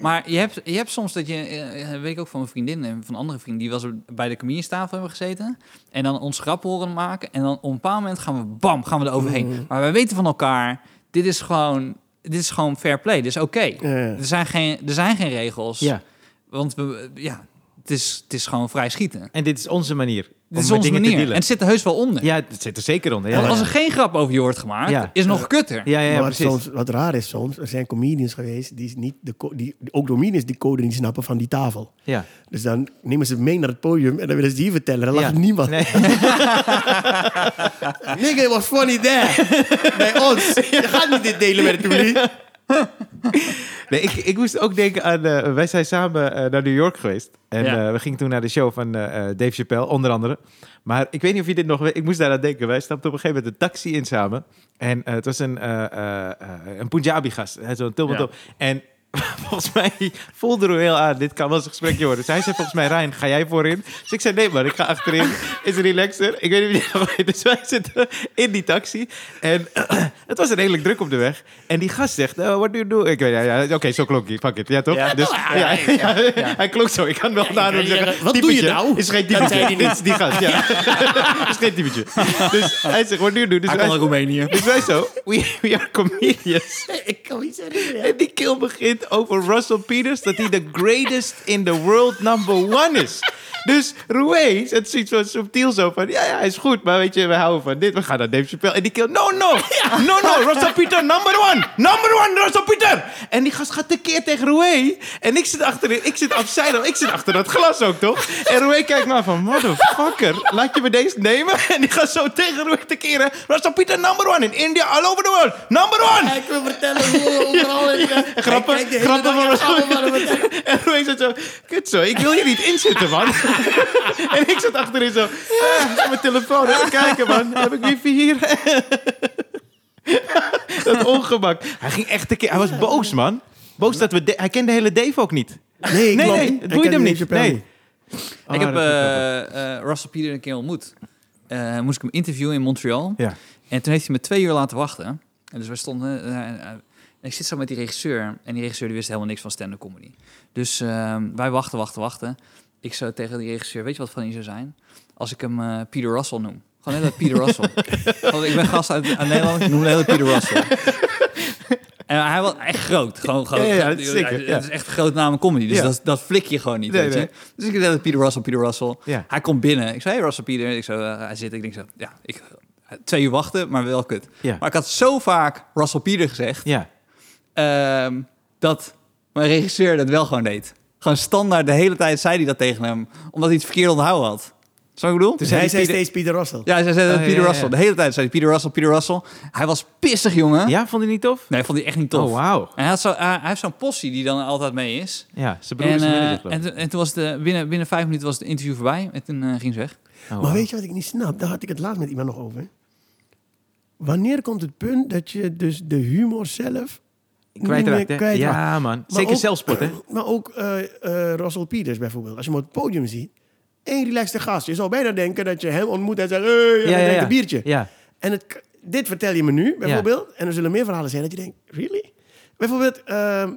Maar je hebt, je hebt soms dat je... eh, weet ik ook van mijn vriendin en van andere vrienden... die eens bij de comedianstafel hebben gezeten. En dan ons grap horen maken. En dan op een bepaald moment gaan we... Bam, gaan we er overheen. Mm. Maar wij weten van elkaar... Dit is gewoon... Dit is gewoon fair play. Dit is oké. Ja. Er, zijn geen, er zijn geen regels. Ja. Want we, ja, het is, het is gewoon vrij schieten. En dit is onze manier. Dit is onze manier. En het zit er heus wel onder. Ja, het zit er zeker onder. Ja, Want ja. als er geen grap over je wordt gemaakt, Ja. is het nog kutter. ja, ja, ja, maar precies. soms, wat raar is soms, er zijn comedians geweest die niet de die ook comedians die code niet snappen van die tafel. Ja. Dus dan nemen ze mee naar het podium en dan willen ze die vertellen. Dan lacht niemand. Nee. Nigga, it was funny there. Bij ons. Je gaat niet dit delen met het publiek. Nee, ik, ik moest ook denken aan... eh, wij zijn samen eh, naar New York geweest. En Ja. eh, we gingen toen naar de show van Dave Chappelle, onder andere. Maar ik weet niet of je dit nog weet. Ik moest daar aan denken. Wij stapten op een gegeven moment een taxi in samen. En het was een, een Punjabi-gast. Zo'n tulband Ja. En volgens mij voelde heel aan, dit kan wel eens een gesprekje worden. Dus hij zei volgens mij, Rijn, ga jij voorin? Dus ik zei, nee man, ik ga achterin. Is relaxer. Ik weet niet die nog weet. Dus wij zitten in die taxi. En het was redelijk druk op de weg. En die gast zegt, oh, what do you do? Ik weet, ja, ja, oké, zo klonk hij. Fuck it. Ja, toch? Ja. Dus, Ja. Hij klonk zo. Ik kan wel naar hem zeggen, Wat doe je nou? Is geen Dat typetje. zei niet. Dit is die gast, ja. is geen typetje. Dus hij zegt, what do you do? Dus Hij wij, Roemenië. dus wij zo, we, we are comedians. Ik kan niet zeggen. En die kill begint over Russell Peters, dat hij de greatest in the world number one is. Dus Roué zet zoiets van subtiel zo van, ja, ja, is goed, maar weet je, we houden van dit, we gaan naar Dave Chappelle. En die kill, no, no, no, no, Russell Peter, number one, number one, Russell Peter. En die gast gaat tekeer tegen Roué. En ik zit achterin, ik zit afzijde, ik zit achter dat glas ook, toch? En Roué kijkt maar van, motherfucker, laat je me deze nemen? En die gaat zo tegen Roué tekeren, Russell Peter, number one, in India, all over the world, number one. Ik wil vertellen hoe overal in de... grappen- grappen van-. En Louis zat zo, kut zo, ik wil hier niet in zitten, man. en ik zat achterin zo, ah, mijn telefoon, even kijken, man. Heb ik wifi hier? dat ongemak. Hij ging echt tekeer, hij was boos, man. Boos dat we, de- hij kende de hele Dave ook niet. Nee, Nee, klopt. nee, het boeide hem niet. Nee. Oh, ik heb eh, eh, Russell Peter een keer ontmoet. Eh, moest ik hem interviewen in Montreal. Ja. En toen heeft hij me twee uur laten wachten. En dus wij stonden... en ik zit zo met die regisseur. En die regisseur die wist helemaal niks van stand-up comedy. Dus ehm, wij wachten, wachten, wachten. Ik zou tegen die regisseur... Weet je wat van die zou zijn? Als ik hem eh, Peter Russell noem. Gewoon heel Peter Russell. Want ik ben gast uit, uit Nederland. Ik noem hem heel Peter Russell. En hij was echt groot. Gewoon groot. Ja, dat is zeker, Het is echt een groot naam comedy. Dus dat, dat flik je gewoon niet, Nee, weet nee. je. Dus ik zei Peter Russell, Peter Russell. Hij komt binnen. Ik zei, hey Russell Peter. Ik zo, eh, hij zit. Ik denk zo, ja, ik, twee uur wachten, maar wel kut. Maar ik had zo vaak Russell Peter gezegd, Ja. ehm, dat mijn regisseur dat wel gewoon deed. Gewoon standaard de hele tijd zei hij dat tegen hem, omdat hij het verkeerd onthouden had. Zo ik bedoel? Dus hij hij zei Peter- steeds Peter Russell. Ja, zij zei Oh, Peter ja, ja, Russell. ja. De hele tijd zei hij Peter Russell, Peter Russell. Hij was pissig, jongen. Ja, vond hij niet tof? Nee, vond hij echt niet tof. Oh, wauw. En hij, had zo, hij, hij heeft zo'n possie die dan altijd mee is. Ja, zijn broer En, is een eh, en, en toen was het eh, binnen, binnen vijf minuten was het interview voorbij. En toen eh, ging ze weg. Oh, Maar weet je wat ik niet snap? Daar had ik het laatst met iemand nog over. Wanneer komt het punt dat je dus de humor zelf Kwijtraakt, meer hè? kwijtraakt? Ja, man. Maar Zeker ook- zelfspot, hè? Maar ook eh eh, Russell Peters bijvoorbeeld. Als je hem op het podium ziet. Één relaxte gast. Je zou bijna denken dat je hem ontmoet en zegt... Hey, en Ja, ja, een biertje. Ja. En het, dit vertel je me nu, bijvoorbeeld. En er zullen meer verhalen zijn dat je denkt... Really? Bijvoorbeeld ehm,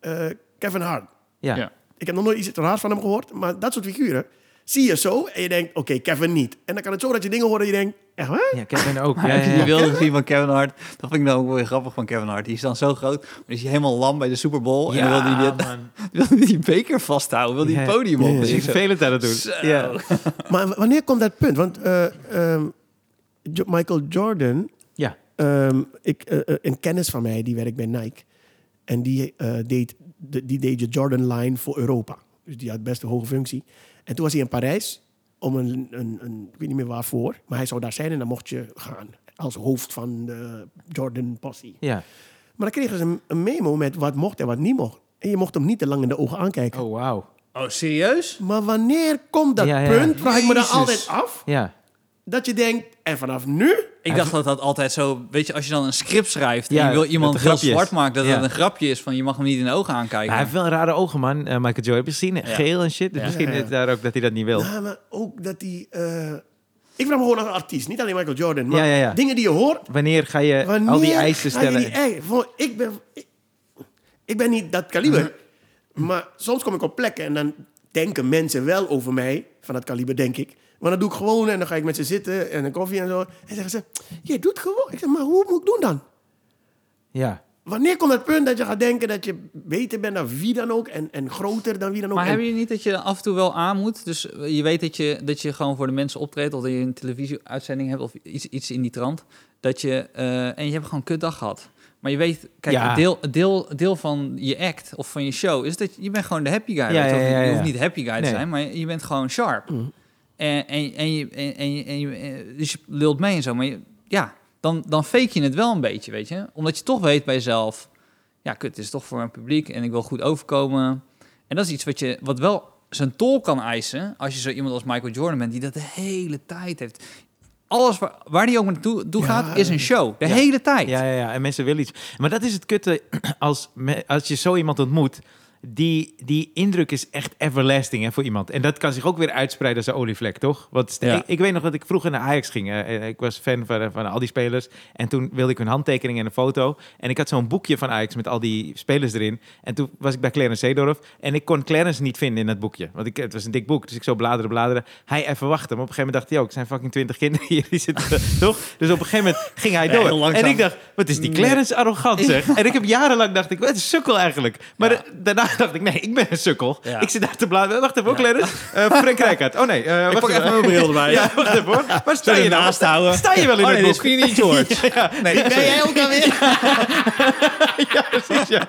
eh, Kevin Hart. Ja. Ja. Ik heb nog nooit iets raars van hem gehoord. Maar dat soort figuren zie je zo. En je denkt, oké, Kevin niet. En dan kan het zo dat je dingen hoort en je denkt... Echt waar? Ja, Kevin ook. Ja, ja, die beelden gezien van Kevin Hart? Dat vind ik nou ook wel weer grappig van Kevin Hart. Die is dan zo groot, maar die is hij helemaal lam bij de Super Bowl. en dan wil hij die, man. wil hij die beker vasthouden, wil het podium op. ja, Dus ik aan het doen. Zo. Ja. Maar wanneer komt dat punt? Want eh, ehm, Michael Jordan... Ja. ehm, ik, eh, eh, een kennis van mij, die werkt bij Nike. En die, eh, deed, de, die deed de Jordan Line voor Europa. Dus die had best een hoge functie. En toen was hij in Parijs om een, een, een... Ik weet niet meer waarvoor. Maar hij zou daar zijn en dan mocht je gaan. Als hoofd van de Jordan Possie. Ja. Maar dan kregen ze een, een memo met wat mocht en wat niet mocht. En je mocht hem niet te lang in de ogen aankijken. Oh, wauw. Oh, serieus? Maar wanneer komt dat Ja, ja. punt, vraag ik me dan altijd af, Ja. dat je denkt, en vanaf nu... Ik dacht dat dat altijd zo... Weet je, als je dan een script schrijft Ja, en je wil iemand het heel zwart maken... dat Ja. het een grapje is van je mag hem niet in de ogen aankijken. Maar hij heeft wel rare ogen, man. Eh, Michael Joy, heb je gezien? Geel en shit. Dus Ja. misschien Ja, ja. is daar ook dat hij dat niet wil. Ja, maar ook dat die... eh, ik vraag me gewoon als artiest, niet alleen Michael Jordan, maar Ja, ja, ja. dingen die je hoort. Wanneer ga je Wanneer al die eisen stellen? die ik, ben, ik, ik ben niet dat kaliber. Mhm. Maar soms kom ik op plekken en dan denken mensen wel over mij, van dat kaliber denk ik. Maar dan doe ik gewoon en dan ga ik met ze zitten en een koffie en zo. En zeggen ze, je doet gewoon. Ik zeg, maar hoe moet ik doen dan? Ja. Wanneer komt het punt dat je gaat denken dat je beter bent dan wie dan ook en, en groter dan wie dan ook? Maar En- heb je niet dat je af en toe wel aan moet? Dus je weet dat je, dat je gewoon voor de mensen optreedt... of dat je een televisieuitzending hebt of iets, iets in die trant. Dat je, eh, en je hebt gewoon een kutdag gehad. Maar je weet, kijk, Ja. deel, een deel, een deel van je act of van je show... is dat je, je bent gewoon de happy guy. Ja, je, ja, hoeft niet happy guy te Nee. zijn, maar je, je bent gewoon sharp. Mm. En, en, en, je, en, en, je, en je, eh, dus je lult mee en zo. Maar je- ja, dan, dan fake je het wel een beetje, weet je. Omdat je toch weet bij jezelf... Ja, kut, het is toch voor een publiek en ik wil goed overkomen. En dat is iets wat, je, wat wel zijn tol kan eisen... als je zo iemand als Michael Jordan bent... die dat de hele tijd heeft. alles waar, waar die ook naartoe toe Ja, gaat, is een show. De ja. hele tijd. Ja, ja, ja, en mensen willen iets. Maar dat is het kutte als, als je zo iemand ontmoet. Die, die indruk is echt everlasting hè, voor iemand. En dat kan zich ook weer uitspreiden als een olievlek, toch? Want Ja. ik, ik weet nog dat ik vroeger naar Ajax ging. ik was fan van, van al die spelers. En toen wilde ik hun handtekening en een foto. En ik had zo'n boekje van Ajax met al die spelers erin. En toen was ik bij Clarence Seedorf. En ik kon Clarence niet vinden in dat boekje. Want ik, het was een dik boek. Dus ik zo bladeren, bladeren. Hij even wachten. Maar op een gegeven moment dacht hij ook... "Er zijn fucking twintig kinderen hier. Die zitten, toch? Dus op een gegeven moment ging hij door. en ik dacht, wat is die Clarence arrogant zeg. En ik heb jarenlang dacht ik, wat een sukkel eigenlijk. Maar Ja. de- daarna dacht ik, nee, ik ben een sukkel. Ja. Ik zit daar te bladeren. Wacht even, ook Clarence. Eh Frank Rijkaard. Oh nee, eh, wacht pak even mijn bril erbij. Ja, wacht even hoor. Waar sta je nou? ernaast houden. Sta je wel in Oh het nee, boek? dit is niet George. Ja, nee, Ben jij ook alweer? ja, precies. Ja.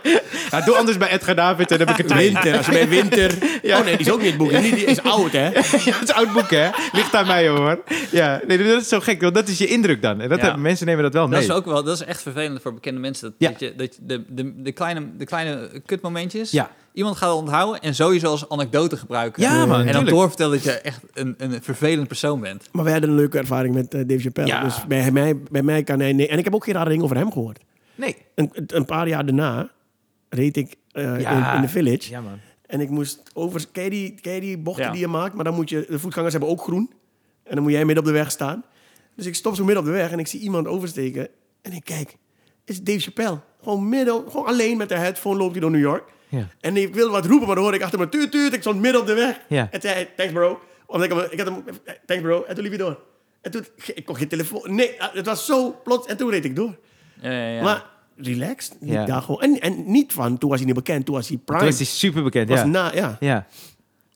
Ja, doe anders bij Edgar David en dan heb ik het. Winter, als je bij winter... Ja. Oh nee, die is ook niet in het boek. Die is oud, hè? Ja, het is oud boek, hè? Ligt aan mij, hoor. Ja, nee, dat is zo gek, want dat is je indruk dan. En dat Ja. hebben, mensen nemen dat wel Dat mee. is ook wel, dat is echt vervelend voor bekende mensen. Dat, Ja. dat je, dat de, de, de, kleine, de kleine kutmomentjes, Ja. Iemand gaat het onthouden en sowieso als anekdote gebruiken. Ja, man, En dan tuurlijk. doorvertellen dat je echt een, een vervelend persoon bent. Maar wij hadden een leuke ervaring met eh, Dave Chappelle. Ja. Dus bij mij, bij mij kan hij... Nee. En ik heb ook geen rare dingen over hem gehoord. Nee. Een, een paar jaar daarna reed ik eh, Ja. in, in de village. Ja, man. En ik moest over... Ken je die, die bochten Ja. die je maakt? Maar dan moet je... De voetgangers hebben ook groen. En dan moet jij midden op de weg staan. Dus ik stop zo midden op de weg en ik zie iemand oversteken. En ik kijk. is Dave Chappelle. Gewoon midden... Gewoon alleen met de headphone loopt hij door New York. Ja. En ik wil wat roepen, maar dan hoor ik achter me... Tuut, tuut. Ik stond midden op de weg. Ja. En zei hij, thanks bro. Omdat ik, ik had hem... Thanks bro. En toen liep hij door. En toen... Ik kon geen telefoon... Nee, het was zo plots. En toen reed ik door. Ja, ja, ja. Maar relaxed. Ja. Daar gewoon. En, en niet van, toen was hij niet bekend. Toen was hij prime. Toen was hij super bekend, was ja. na, ja. Ja.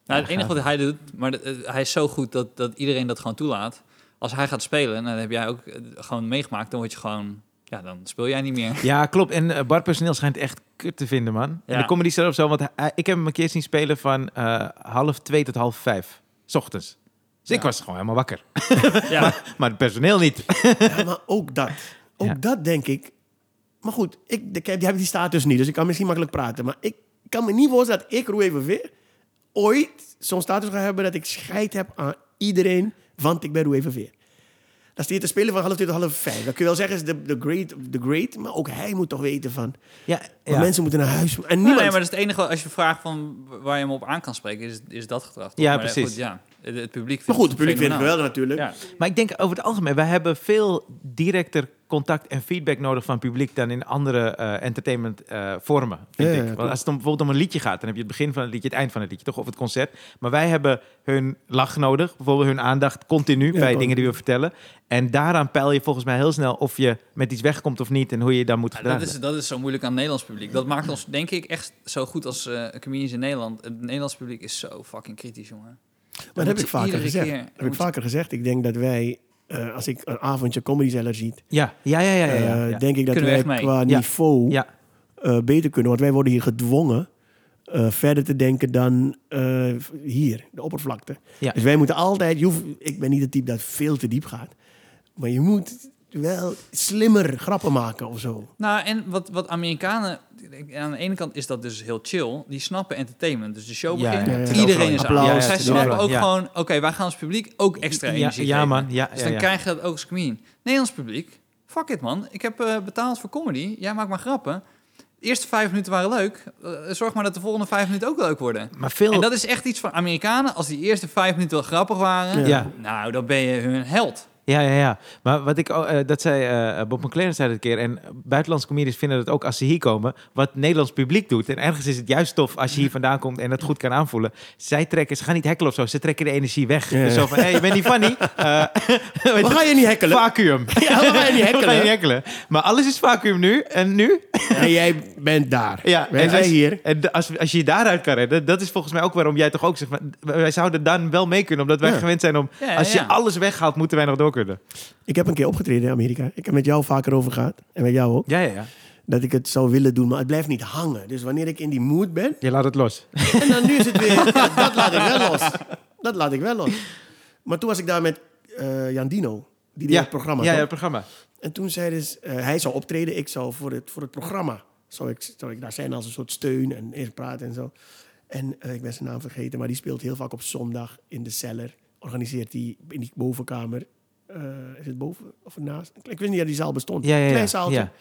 Nou, het enige wat hij doet, maar eh, hij is zo goed dat, dat iedereen dat gewoon toelaat. Als hij gaat spelen, en dat heb jij ook eh, gewoon meegemaakt, dan word je gewoon, ja, dan speel jij niet meer. Ja, klopt. En eh, barpersoneel schijnt echt kut te vinden, man. Ja. En de comedy zelf of zo, want hij- ik heb hem een keer zien spelen van eh, half twee tot half vijf. S ochtends. Dus ik was gewoon helemaal wakker. Ja, Maar het personeel niet. ja. Maar ook dat. Ook Ja. dat denk ik. Maar goed, ik, ik heb, die heb die status niet. Dus ik kan misschien makkelijk praten. Maar ik kan me niet voorstellen dat ik, Roe Evenveer, ooit zo'n status ga hebben dat ik scheid heb aan iedereen, want ik ben Roe Evenveer. Dan sta je te spelen van half twee tot half vijf. Dat kun je wel zeggen, is de, de, great, de great. Maar ook hij moet toch weten van... Ja, ja. mensen moeten naar huis. En niemand... nee, maar dat is het enige, als je vraagt van waar je hem op aan kan spreken, is, is dat gedrag. toch? Ja, Maar, precies. Goed, ja, het, het publiek vindt maar goed, het publiek vindt het geweldig natuurlijk. Ja. Maar ik denk over het algemeen, wij hebben veel directer contact en feedback nodig van het publiek dan in andere eh, entertainment eh, vormen. Vind Ja, ja, ik. klopt. Want als het om, bijvoorbeeld om een liedje gaat, dan heb je het begin van het liedje, het eind van het liedje, toch? Of het concert. Maar wij hebben hun lach nodig, bijvoorbeeld hun aandacht continu bij dingen die we vertellen. En daaraan peil je volgens mij heel snel of je met iets wegkomt of niet en hoe je dan moet Ja, gedragen. dat, is, dat is zo moeilijk aan het Nederlands publiek. Dat maakt ons, denk ik, echt zo goed als eh comedians in Nederland. Het Nederlands publiek is zo fucking kritisch, jongen. Maar dat heb ik vaker gezegd. keer- heb ik vaker gezegd. Ik denk dat wij, eh, als ik een avondje Comedy Zeller ziet, Ja, ja, ja, ja. ja, ja, eh, denk ik dat Kunnen wij qua niveau Ja. eh, beter kunnen. Want wij worden hier gedwongen verder te denken dan hier, de oppervlakte. Dus wij moeten altijd, je hoeft, ik ben niet het type dat veel te diep gaat. Maar je moet wel slimmer grappen maken of zo. Nou, en wat, wat Amerikanen... Aan de ene kant is dat dus heel chill. Die snappen entertainment. Dus de show Ja, begint. ja, ja. Iedereen is Applaus, aan. zij snappen ook Ja. gewoon... Oké, wij gaan als publiek ook extra energie ja, geven. man. Ja, Dus ja, dan ja. krijg je dat ook als comedian. Nederlands publiek, fuck it man. Ik heb eh, betaald voor comedy. Jij maakt maar grappen. De eerste vijf minuten waren leuk. Eh, zorg maar dat de volgende vijf minuten ook leuk worden. Maar veel... En dat is echt iets van Amerikanen. Als die eerste vijf minuten wel grappig waren... Ja. Nou, dan ben je hun held. Ja, ja, ja. Maar wat ik, eh, dat zei eh, Bob McLaren zei dat een keer. En buitenlandse comedians vinden dat ook als ze hier komen. Wat Nederlands publiek doet. En ergens is het juist tof als je hier vandaan komt en het goed kan aanvoelen. Zij trekken, ze gaan niet hekkelen of zo. Ze trekken de energie weg. Ja, Dus ja. zo van, hé, hey, je bent niet funny. Eh, weet We je, gaan je niet hekkelen. Vacuüm. Ja, we gaan je niet je hekkelen. niet hekkelen. Maar alles is vacuüm nu. En nu? En jij bent daar. Ja, Wij en zijn als, hier. En als, als je je daaruit kan redden, dat is volgens mij ook waarom jij toch ook zegt, wij zouden dan wel mee kunnen, omdat wij Ja. gewend zijn om, Ja, als je alles weghaalt, moeten wij nog door kunnen. Ik heb een keer opgetreden in Amerika. Ik heb met jou vaker over gehad. En met jou ook. Ja, ja, ja. Dat ik het zou willen doen, maar het blijft niet hangen. Dus wanneer ik in die mood ben... Je laat het los. En dan nu is het weer... ja, dat laat ik wel los. Dat laat ik wel los. Maar toen was ik daar met eh, Jan Dino. Die deed het programma. Ja, ja, het programma. En toen zei dus... eh, hij zou optreden. Ik zou voor het, voor het programma... Zou ik, zou ik daar zijn als een soort steun en eerst praten en zo. En eh, ik ben zijn naam vergeten. Maar die speelt heel vaak op zondag in de cellar. Organiseert hij in die bovenkamer is het boven of naast? Ik wist niet dat die zaal bestond. Ja, ja, ja. Klein zaaltje. Ja.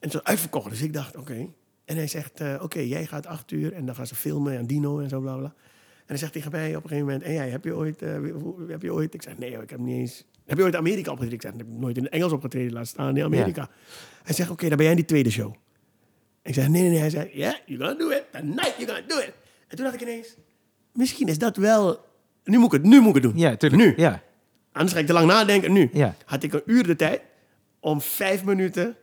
En zo uitverkocht. Dus ik dacht, oké. En hij zegt, eh, oké, jij gaat acht uur en dan gaan ze filmen en Dino en zo, bla bla. En hij zegt tegen mij op een gegeven moment, en jij, heb je ooit, eh, heb je ooit? Ik zeg, nee, ik heb niet eens. Heb je ooit Amerika opgetreden? Ik zeg, ik heb nooit in het Engels opgetreden, laat staan in Amerika. Hij zegt, oké, dan ben jij in die tweede show. Ik zeg, nee, nee, nee. Hij zei, yeah, you're gonna do it. Tonight you're gonna do it. En toen dacht ik ineens, misschien is dat wel... Nu moet ik het, nu moet ik het doen. Ja, tuurlijk. Nu. Ja. Anders ga ik te lang nadenken. Nu Ja. had ik een uur de tijd om vijf minuten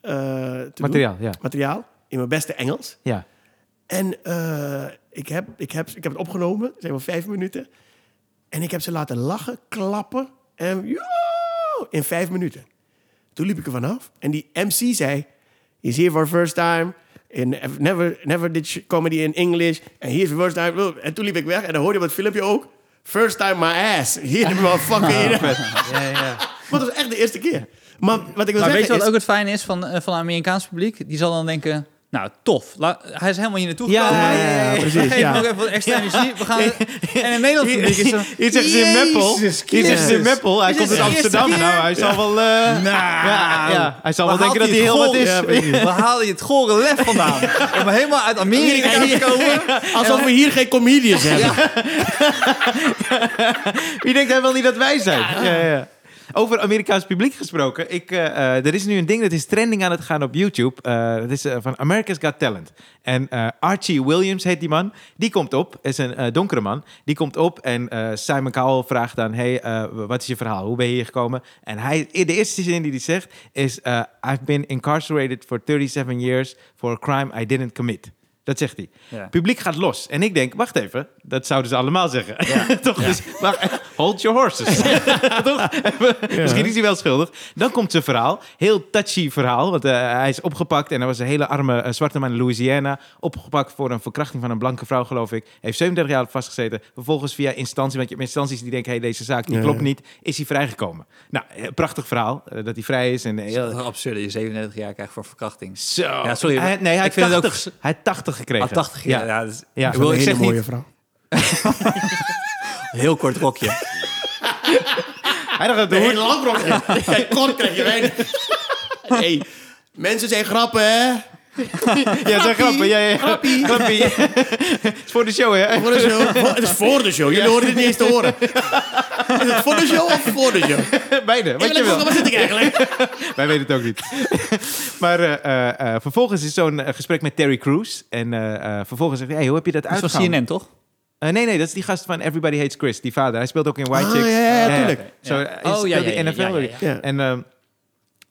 eh, te Materiaal, doen. ja. Materiaal in mijn beste Engels. Ja. En eh, ik, heb, ik, heb, ik heb het opgenomen, zeg maar vijf minuten. En ik heb ze laten lachen, klappen. En yo, in vijf minuten. Toen liep ik er vanaf. En die MC zei... He's here for the first time. In, never, never did comedy in English. En here's the first time. En toen liep ik weg. En dan hoorde je op het filmpje ook... First time my ass. Hier motherfucker. Ja, ja. Maar dat was echt de eerste keer. Maar wat ik wil Maar weet zeggen je wat is... ook het fijne is van, eh, van het Amerikaans publiek? Die zal dan denken, nou tof, La- hij is helemaal hier naartoe Ja, gekomen. ja, ja, ja, precies, We geven ja. hem ook even wat extra energie. We gaan, en in Nederland publiek is zo... Hier zeggen ze in Meppel. Hier zeggen ze in Christus. Meppel. Hij komt uit Amsterdam. keer. Nou, hij zal wel... eh, ja, ja, hij zal wel denken dat hij heel wat is. Waar haal je het gore lef vandaan? Om helemaal uit Amerika te komen. Alsof we hier geen comedians hebben. Wie denkt hij wel niet dat wij zijn? Ja, ja. Over Amerikaans publiek gesproken. Ik, eh, eh, er is nu een ding dat is trending aan het gaan op YouTube. Eh, dat is van America's Got Talent. En Archie Williams heet die man. Die komt op. is een donkere man. Die komt op en Simon Cowell vraagt dan... Hey, wat is je verhaal? Hoe ben je hier gekomen? En hij, de eerste zin die hij zegt is... I've been incarcerated for 37 years for a crime I didn't commit. Dat zegt hij. Ja. Publiek gaat los. En ik denk, wacht even, dat zouden ze allemaal zeggen. Toch? Dus, wacht, hold your horses. Toch? Misschien is hij wel schuldig. Dan komt zijn verhaal. Heel touchy verhaal. Want eh, hij is opgepakt en hij was een hele arme eh, zwarte man in Louisiana. Opgepakt voor een verkrachting van een blanke vrouw, geloof ik. Heeft 37 jaar vastgezeten. Vervolgens via instantie, want je hebt instanties die denken... hey, deze zaak die klopt niet. Is hij vrijgekomen. Nou, eh, prachtig verhaal. eh, dat hij vrij is. En heel, absurd je 37 jaar krijgt voor verkrachting. Zo. Ja, sorry, Hij, nee, hij ik vind het ook 80, hij had 80 gekregen. Ah, 80 jaar. Ja. Ja, dat is- Ja. ik, wil, zeg hele niet... mooie vrouw. Heel kort rokje. Hij dacht dat de Een hoed... lang rokje. Kijk, kort krijg je weinig. hey, mensen zijn grappen, hè? Ja, zijn grappen. Ja, ja. Grappie. Grappie. Het is voor de show, hè? Voor de show. Het is voor de show. Jullie horen dit niet eens te horen. Is het voor de show of voor de show? Beide, wat wil je wil. waar zit ik eigenlijk? Wij weten het ook niet. maar eh, eh, eh, vervolgens is zo'n gesprek met Terry Crews. En eh, eh, vervolgens zegt hij, hey, hoe heb je dat Dat is van uitgehaald? CNN, toch? Eh, nee, nee, dat is die gast van Everybody Hates Chris, die vader. Hij speelt ook in White Ah, Chicks. ja, ja, ja, tuurlijk. Zo, Ja. hij Oh, speelt ja, ja, in ja, NFL. ja, ja, ja. Ja. En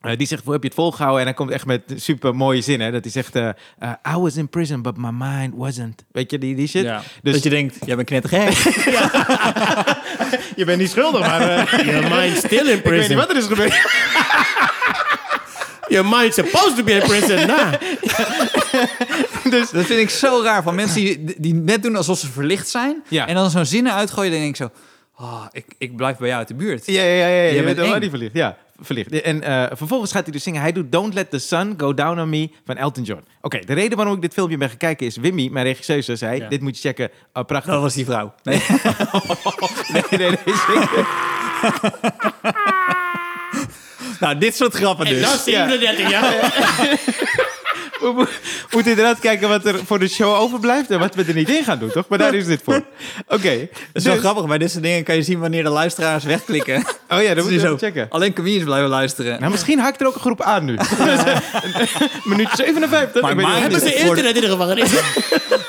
eh, die zegt, hoe heb je het volgehouden? En hij komt echt met super mooie zinnen. Dat hij zegt, eh, eh, I was in prison, but my mind wasn't. Weet je, die, die shit. Ja. Dus Dat je denkt, jij bent knettergek. je bent niet schuldig, maar eh, Your mind's still in ik weet niet prison. wat er is gebeurd. Your mind's supposed to be in prison. Nah. dus, Dat vind ik zo raar. Van mensen die, die net doen alsof ze verlicht zijn. Ja. En dan zo'n zinnen uitgooien. Dan denk ik zo, oh, ik, ik blijf bij jou uit de buurt. Ja, ja, ja, ja. Je bent bent wel eng. die verlicht. Ja, verlicht. En eh, vervolgens gaat hij dus zingen. Hij doet Don't Let the Sun Go Down on Me van Elton John. Oké, de reden waarom ik dit filmpje ben gaan kijken is... Wimmy, mijn regisseuse, zei... Ja. Dit moet je checken. Oh, prachtig. Dat was die vrouw. Nee. Nee, nee, nee. zeker. nou, dit soort grappen En dus. dat is 37 jaar. We mo- moeten inderdaad kijken wat er voor de show overblijft... en wat we er niet in gaan doen, toch? Maar daar is dit voor. Oké. Dat is wel dus- grappig. Bij dit soort dingen kan je zien wanneer de luisteraars wegklikken. Oh ja, dat zo. even checken. Alleen comedians blijven luisteren. Nou, misschien haakt er ook een groep aan nu. Minuut 57. Maar of- Hebben ze internet in de gevangenis?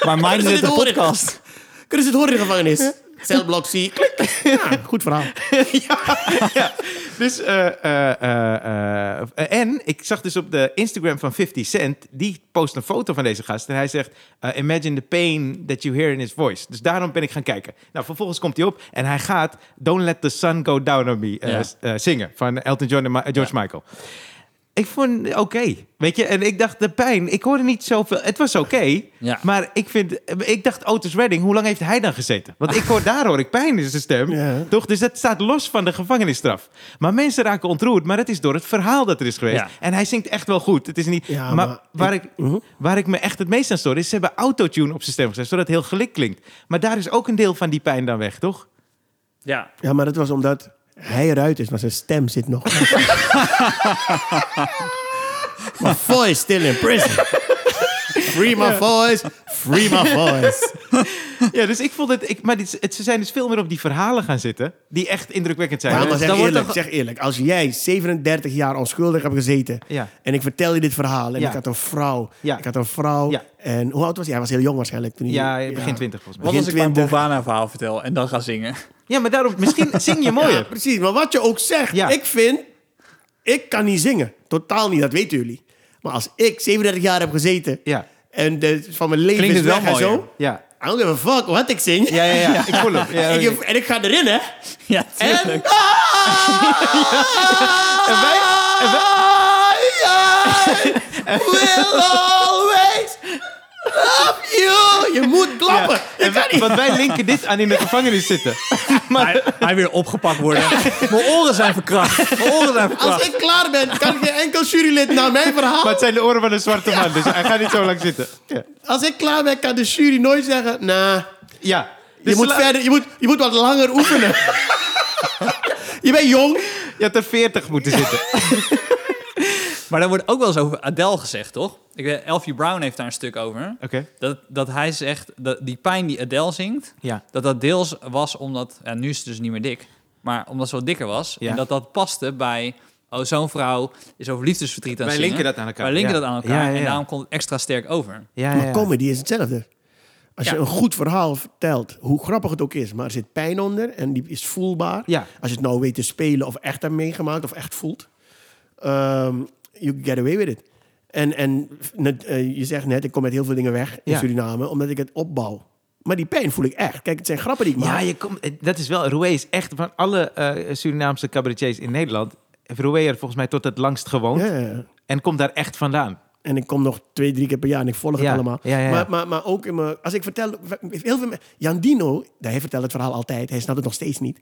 Maar mijn Kunnen ze is dit horen? podcast. Kunnen ze het horen in de gevangenis? Celblok C. Klik. Ja, goed verhaal. ja. Dus, eh, eh, eh, eh, en ik zag dus op de Instagram van 50 Cent, die post een foto van deze gast. En hij zegt, eh, imagine the pain that you hear in his voice. Dus daarom ben ik gaan kijken. Nou, vervolgens komt hij op en hij gaat Don't Let the Sun Go Down on Me eh, Ja. s- eh, zingen van Elton John en Ma- George Michael. Ik vond het oké, weet je. En ik dacht, de pijn, ik hoorde niet zoveel. Het was oké, Ja. maar ik vind, ik dacht, Otis Redding, hoe lang heeft hij dan gezeten? Want ik hoor, daar hoor ik pijn in zijn stem, Ja. toch? Dus dat staat los van de gevangenisstraf. Maar mensen raken ontroerd, maar het is door het verhaal dat er is geweest. Ja. En hij zingt echt wel goed. Het is niet, Ja, maar, maar waar, ik- ik, Mhm. waar ik me echt het meest aan stoor, is ze hebben autotune op zijn stem gezet, zodat het heel gelikt klinkt. Maar daar is ook een deel van die pijn dan weg, toch? Ja. Ja, maar dat was omdat Hij eruit is, maar zijn stem zit nog. my voice still in prison. Free my voice, free my voice. Ja, dus ik vond het... Ik, maar dit, het, ze zijn dus veel meer op die verhalen gaan zitten... die echt indrukwekkend zijn. Ja, maar zeg dan wordt eerlijk, er- zeg eerlijk. Als jij 37 jaar onschuldig hebt gezeten... Ja. en ik vertel je dit verhaal... en Ja. ik had een vrouw... Ja. ik had een vrouw... Ja. en hoe oud was hij? Hij was heel jong waarschijnlijk. Toen hij, Ja, begin 20 volgens mij. Wat als ik mijn 20. Bovana-verhaal vertel en dan ga zingen? Ja, maar daarom... Misschien zing je mooier. Ja, precies. Maar wat je ook zegt, Ja. ik vind... Ik kan niet zingen. Totaal niet, dat weten jullie. Maar als ik 37 jaar heb gezeten... Ja. en de, van mijn leven Klinkt is het wel weg en mooier. zo... Ja. I don't give a fuck wat ik zing. Ja, ja, ja. Ik voel hem. Ja, En, oké. ik, en ik ga erin, hè. Ja, En... tuurlijk. En wij- en I will always love you. Je moet klappen. Ja. Je En kan wij- niet. want wij linken dit aan in de gevangenis zitten. Hij, hij weer opgepakt worden. Mijn oren zijn verkracht. Mijn oren zijn Als verkracht. ik klaar ben, kan geen enkel jurylid naar mijn verhaal. Maar het zijn de oren van een zwarte man, dus hij gaat niet zo lang zitten. Ja. Als ik klaar ben, kan de jury nooit zeggen... Nah, ja. je, Dus moet verder, je, moet, je moet wat langer oefenen. je bent jong. Je had er 40 moeten zitten. Maar daar wordt ook wel eens over Adele gezegd, toch? Ik weet, Elfie Brown heeft daar een stuk over. Oké. Dat, dat hij zegt, dat die pijn die Adele zingt... Ja. dat dat deels was omdat... Ja, nu is het dus niet meer dik. Maar omdat ze wat dikker was. Ja. En dat dat paste bij... Oh, zo'n vrouw is over liefdesverdriet aan het Wij zingen. linken dat aan elkaar, Wij linken ja. dat aan elkaar. Ja, ja, ja. En daarom komt het extra sterk over. Ja, Maar ja. comedy is hetzelfde. Als je Ja. een goed verhaal vertelt, hoe grappig het ook is, maar er zit pijn onder en die is voelbaar. Ja. Als je het nou weet te spelen of echt hebt meegemaakt of echt voelt, ehm, you get away with it. En, en net, eh, je zegt net, ik kom met heel veel dingen weg in Ja. Suriname, omdat ik het opbouw. Maar die pijn voel ik echt. Kijk, het zijn grappen die ik Ja, maak. je komt, eh, dat is wel... Roué is echt van alle eh, Surinaamse cabaretiers in Nederland... heeft Roué er volgens mij tot het langst gewoond. Ja, ja. En komt daar echt vandaan. En ik kom nog twee, drie keer per jaar en ik volg het Ja, allemaal. ja, ja, ja. Maar, maar, maar ook in mijn, als ik vertel, heel veel, Jan Dino, hij vertelt het verhaal altijd, hij snapt het nog steeds niet.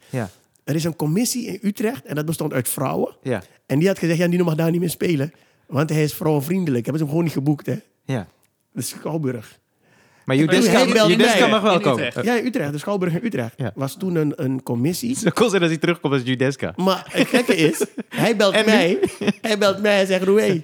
Ja. Er is een commissie in Utrecht en dat bestond uit vrouwen. Ja. En die had gezegd, Jan Dino mag daar niet meer spelen, want hij is vrouwenvriendelijk. Hebben ze hem gewoon niet geboekt, hè. Ja. De Schouwburg. Maar Judeska, mag wel komen. Utrecht. Ja, Utrecht, de Schouwburg in Utrecht. Ja. Was toen een, een commissie. Zo kon zijn als hij terugkomt als Judeska. Maar het gekke is, hij belt En mij. Hij belt mij en zegt, Roué,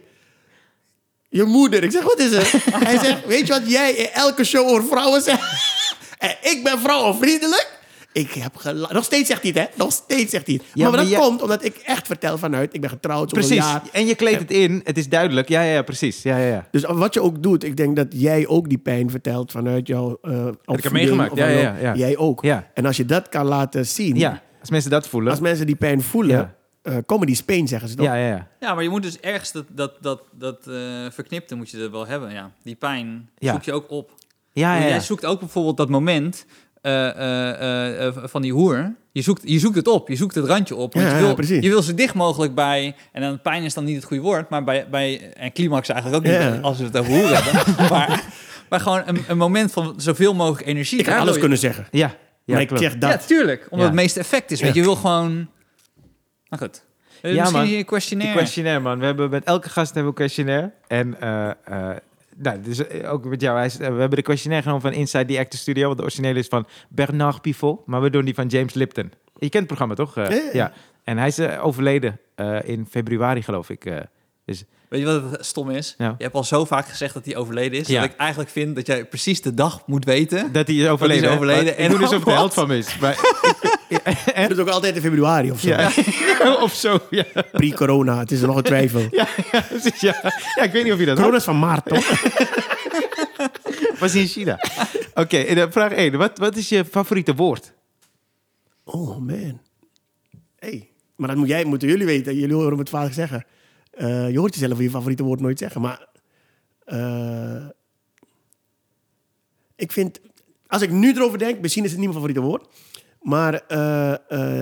je moeder. Ik zeg, wat is het? Hij zegt, weet je wat jij in elke show over vrouwen zegt? En ik ben vrouwenvriendelijk. Ik heb Nog steeds zegt hij het, hè? Nog steeds zegt hij het. Ja, maar, maar dat jij- komt omdat ik echt vertel vanuit, ik ben getrouwd Precies. jaar. En je kleedt het in. Het is duidelijk. Ja, ja, ja precies. Ja, ja, ja. Dus wat je ook doet, ik denk dat jij ook die pijn vertelt vanuit jouw uh, opvoeding. meegemaakt. of Ja, ja, ja. Jij ook. Ja. En als je dat kan laten zien, Ja, als mensen dat voelen. als mensen die pijn voelen, Ja. eh comedy is pain, zeggen ze toch? Ja, ja, ja. Ja, maar je moet dus ergens dat, dat, dat, dat eh, verknipte moet je er wel hebben. Ja. Die pijn Ja. zoek je ook op. Ja, ja, Jij ja. zoekt ook bijvoorbeeld dat moment eh, eh, eh, van die hoer. Je zoekt, je zoekt het op, je zoekt het randje op. Want Ja, je, ja, wil, precies. je wil zo dicht mogelijk bij... En dan pijn is dan niet het goede woord, maar bij... bij en climax eigenlijk ook niet, Ja. als we het over hoer hebben. maar, maar gewoon een, een moment van zoveel mogelijk energie. Ik kan alles je- kunnen zeggen. Ja, ja maar ik zeg dat. Ja, tuurlijk. Omdat Ja. het meeste effect is. Weet Ja. je, je wil gewoon... Nou goed. Ja, Misschien man. hier een Die questionnaire. questionnaire, man. We hebben met elke gast hebben we een questionnaire. En eh, eh, nou, dus ook met jou. Eh, we hebben de questionnaire genomen van Inside the Actor Studio. Want de originele is van Bernard Pivot. Maar we doen die van James Lipton. Je kent het programma, toch? Eh, Ja. En hij is overleden in februari, geloof ik. Eh. dus Weet je wat het stom is? Ja. Je hebt al zo vaak gezegd dat hij overleden is. Ja. Dat ik eigenlijk vind dat jij precies de dag moet weten. dat hij is overleden. hè? overleden. Maar En Ik doe dus of de held van is. Maar, Het is ook altijd in februari of zo. ja. of zo, ja. Pre-corona, het is er nog een twijfel. Ja, ja, precies, ja. ja, ik weet niet of je dat Corona is van maart, toch? was in China. Oké, en dan vraag 1. Wat, wat is je favoriete woord? Oh, man. hey, maar dat moet jij, moeten jullie weten. Jullie horen me het vaak zeggen. Eh, je hoort jezelf je favoriete woord nooit zeggen. Maar eh, ik vind, als ik nu erover denk, misschien is het niet mijn favoriete woord. Maar eh,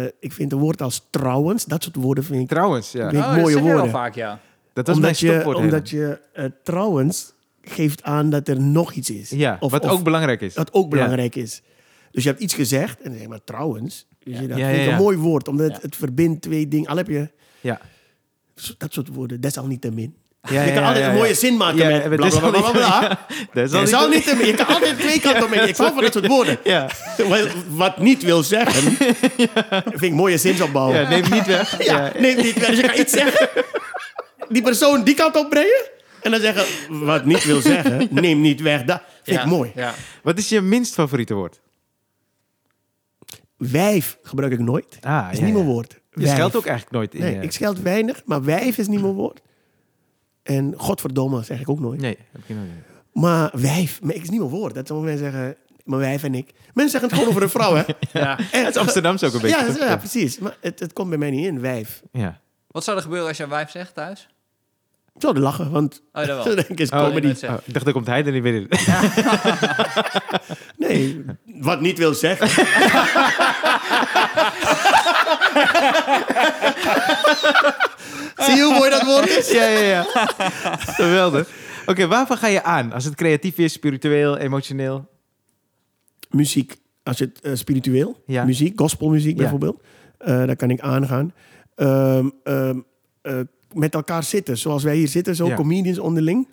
eh, ik vind een woord als trouwens, dat soort woorden vind ik... Trouwens, ja. Weet- Oh, mooie dat je woorden. vaak, ja. Dat was mijn Omdat je, stopwoord. omdat je trouwens geeft aan dat er nog iets is. Ja, Of- wat of- ook belangrijk is. Dat ook belangrijk is. Dus je hebt iets gezegd en dan zeg je maar trouwens. Dus je, dat Ja, vind ik ja, ja. een mooi woord, omdat het, Ja. het verbindt twee dingen. Al heb je Ja. Dat soort woorden, desalniettemin. Ja, je kan altijd een mooie zin maken met bla bla bla bla. Dat al Je, kan altijd twee kanten mee. Ik hou van dat soort woorden. Ja, Wat niet wil zeggen, vind ik mooie zinsopbouw. ja, neem niet weg. Ja, neem niet weg. Dus je kan iets zeggen, die persoon die kant op brengen. En dan zeggen, wat niet wil zeggen, neem niet weg. Dat vind ik mooi. Wat is je minst favoriete woord? Wijf gebruik ik nooit. Ah, is niet mijn woord. Je Wijf. scheldt ook eigenlijk nooit in Nee, je- ik scheld weinig, maar wijf is niet mijn woord. En godverdomme zeg ik ook nooit. Nee, heb je nooit. Maar wijf, maar ik is niet mijn woord. Dat sommige mensen zeggen, mijn wijf en ik. Mensen zeggen het gewoon over een vrouw, hè? Ja. En- Het is Amsterdams ook een beetje. Ja, precies. Maar het, het komt bij mij niet in, wijf. Ja. Wat zou er gebeuren als jouw wijf zegt thuis? Ik zou er lachen, want Oh, dat wel. denk ik is Oh, comedy. Oh, ik dacht, dan komt hij er niet binnen. Nee, wat niet wil zeggen. Zie je hoe mooi dat woord is? ja, ja, ja. Geweldig. Oké, waarvan ga je aan? Als het creatief is, spiritueel, emotioneel? Muziek, als je het eh, spiritueel, Ja. muziek, gospelmuziek bijvoorbeeld, eh daar kan ik aangaan. Ehm, ehm, eh, met elkaar zitten, zoals wij hier zitten, zo Ja. comedians onderling.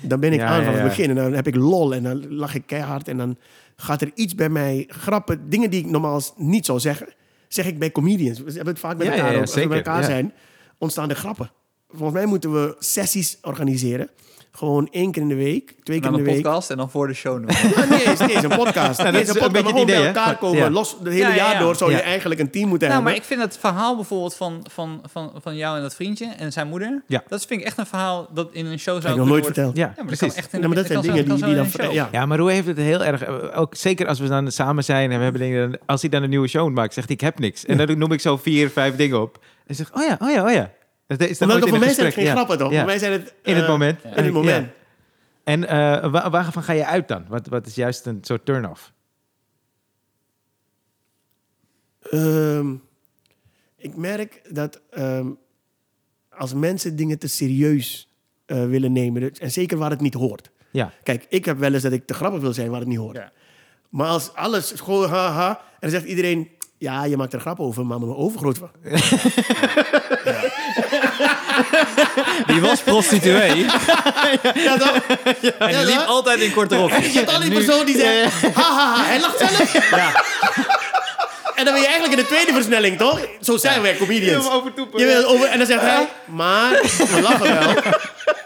Dan ben ik Ja, aan ja, van het begin en dan heb ik lol en dan lach ik keihard en dan gaat er iets bij mij, grappen, dingen die ik normaal niet zou zeggen, zeg ik bij comedians. We hebben het vaak met Ja, elkaar ja, ja. Als we bij elkaar zijn, ontstaan er grappen. Volgens mij moeten we sessies organiseren. Gewoon één keer in de week, twee keer in een de week. podcast en dan voor de show noemen. Ja, nee, nee, eens een podcast. Nou, Nee, is een een beetje podcast, maar het gewoon bij idee, hè? elkaar komen. Ja. Los, het hele Ja, ja, jaar ja. door zou je eigenlijk een team moeten Nou, maar hebben. ik vind het verhaal bijvoorbeeld van, van, van, van jou en dat vriendje en zijn moeder. Ja. Dat vind ik echt een verhaal dat in een show zou ik nog nooit worden- verteld. Ja, Ja, maar dat precies. kan echt in Ja, maar dat kan zijn dingen die, die dan... een. Ja. Ja, maar Roe heeft het heel erg... Ook zeker als we dan samen zijn en we hebben dingen... Als hij dan een nieuwe show maakt, zegt hij, ik heb niks. En dan noem ik zo vier, vijf dingen op. En zeg oh ja, oh ja, oh ja. Dat is Omdat in voor mij zijn het geen Ja. grappen, toch? Ja. Voor mij zijn het... In het eh, moment. In het moment. Ja. En eh, wa- waarvan ga je uit dan? Wat, wat is juist een soort turn-off? Ehm, ik merk dat ehm, als mensen dingen te serieus eh, willen nemen... en zeker waar het niet hoort. Ja. Kijk, ik heb wel eens dat ik te grappig wil zijn waar het niet hoort. Ja. Maar als alles gewoon haha... en dan zegt iedereen... Ja, je maakt er grap over, maar mijn overgroot... Die was prostituee Ja, toch? en die Ja, liep altijd in korte rokjes. Je hebt al die persoon die zegt, ha, ha, ha, hij lacht zelf. En dan ben je eigenlijk in de tweede versnelling, toch? Zo zijn wij comedians. Je wil over, en dan zegt hij, maar we lachen wel.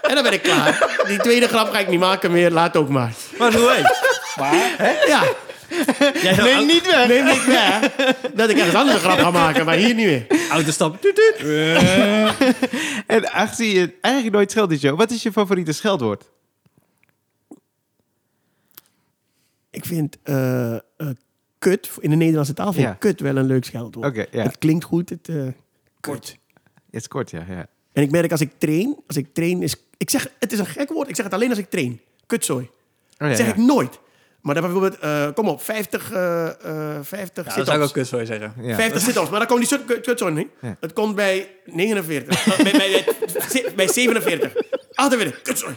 En dan ben ik klaar. Die tweede grap ga ik niet maken meer, laat ook maar. Maar hoe heet? Ja, Neem niet weg. neem niet weg dat ik ergens anders een grap ga maken, maar hier niet meer. Autostap. Tuut, tuut. En aangezien je eigenlijk nooit scheldt show, wat is je favoriete scheldwoord? Ik vind eh, eh, kut, in de Nederlandse taal vind ik Ja. kut wel een leuk scheldwoord. Oké, ja. Het klinkt goed, het eh, kut. Het is kort, ja. ja. En ik merk als ik train, als ik train is... Ik zeg, het is een gek woord, ik zeg het alleen als ik train. Kutzooi. Oh, ja, Dat zeg ja. ik nooit. Maar dan bijvoorbeeld, eh, kom op, 50, eh eh 50 Ja, dat zou ik ook sit-ups. kut zo zeggen. Ja. 50 sit-ups, maar dan komt die shut- kut- kutzooi niet. Ja. Het komt bij 49. Eh, bij, bij, bij, bij 47. 48, kutzooi.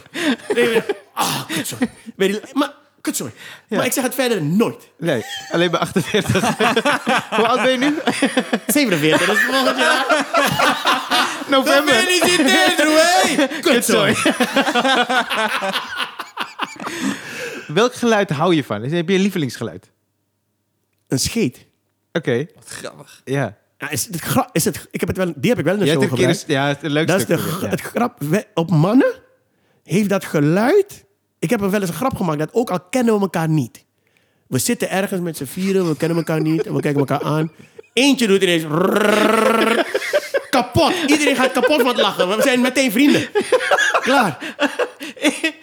49, Ah, kutzooi. Bij die- Maar, kutzooi. Maar ik zeg het verder nooit. Nee, alleen bij 48. Hoe oud ben je nu? 47, dat is volgend jaar. November. Gefeliciteerd, Roei! Kutzooi. Welk geluid hou je van? Heb je een lievelingsgeluid? Een scheet. Oké, Wat grappig. ja. Ja, is het, is het, ik heb het wel, die heb ik wel in de show hebt een keer gebruikt. een, ja, het een leuk Dat is de, ja. het grap. Op mannen heeft dat geluid. Ik heb er wel eens een grap gemaakt dat ook al kennen we elkaar niet. We zitten ergens met z'n vieren, we kennen elkaar niet en we kijken elkaar aan. Eentje doet ineens. rrrr, kapot. Iedereen gaat kapot van het lachen. We zijn meteen vrienden. Klaar.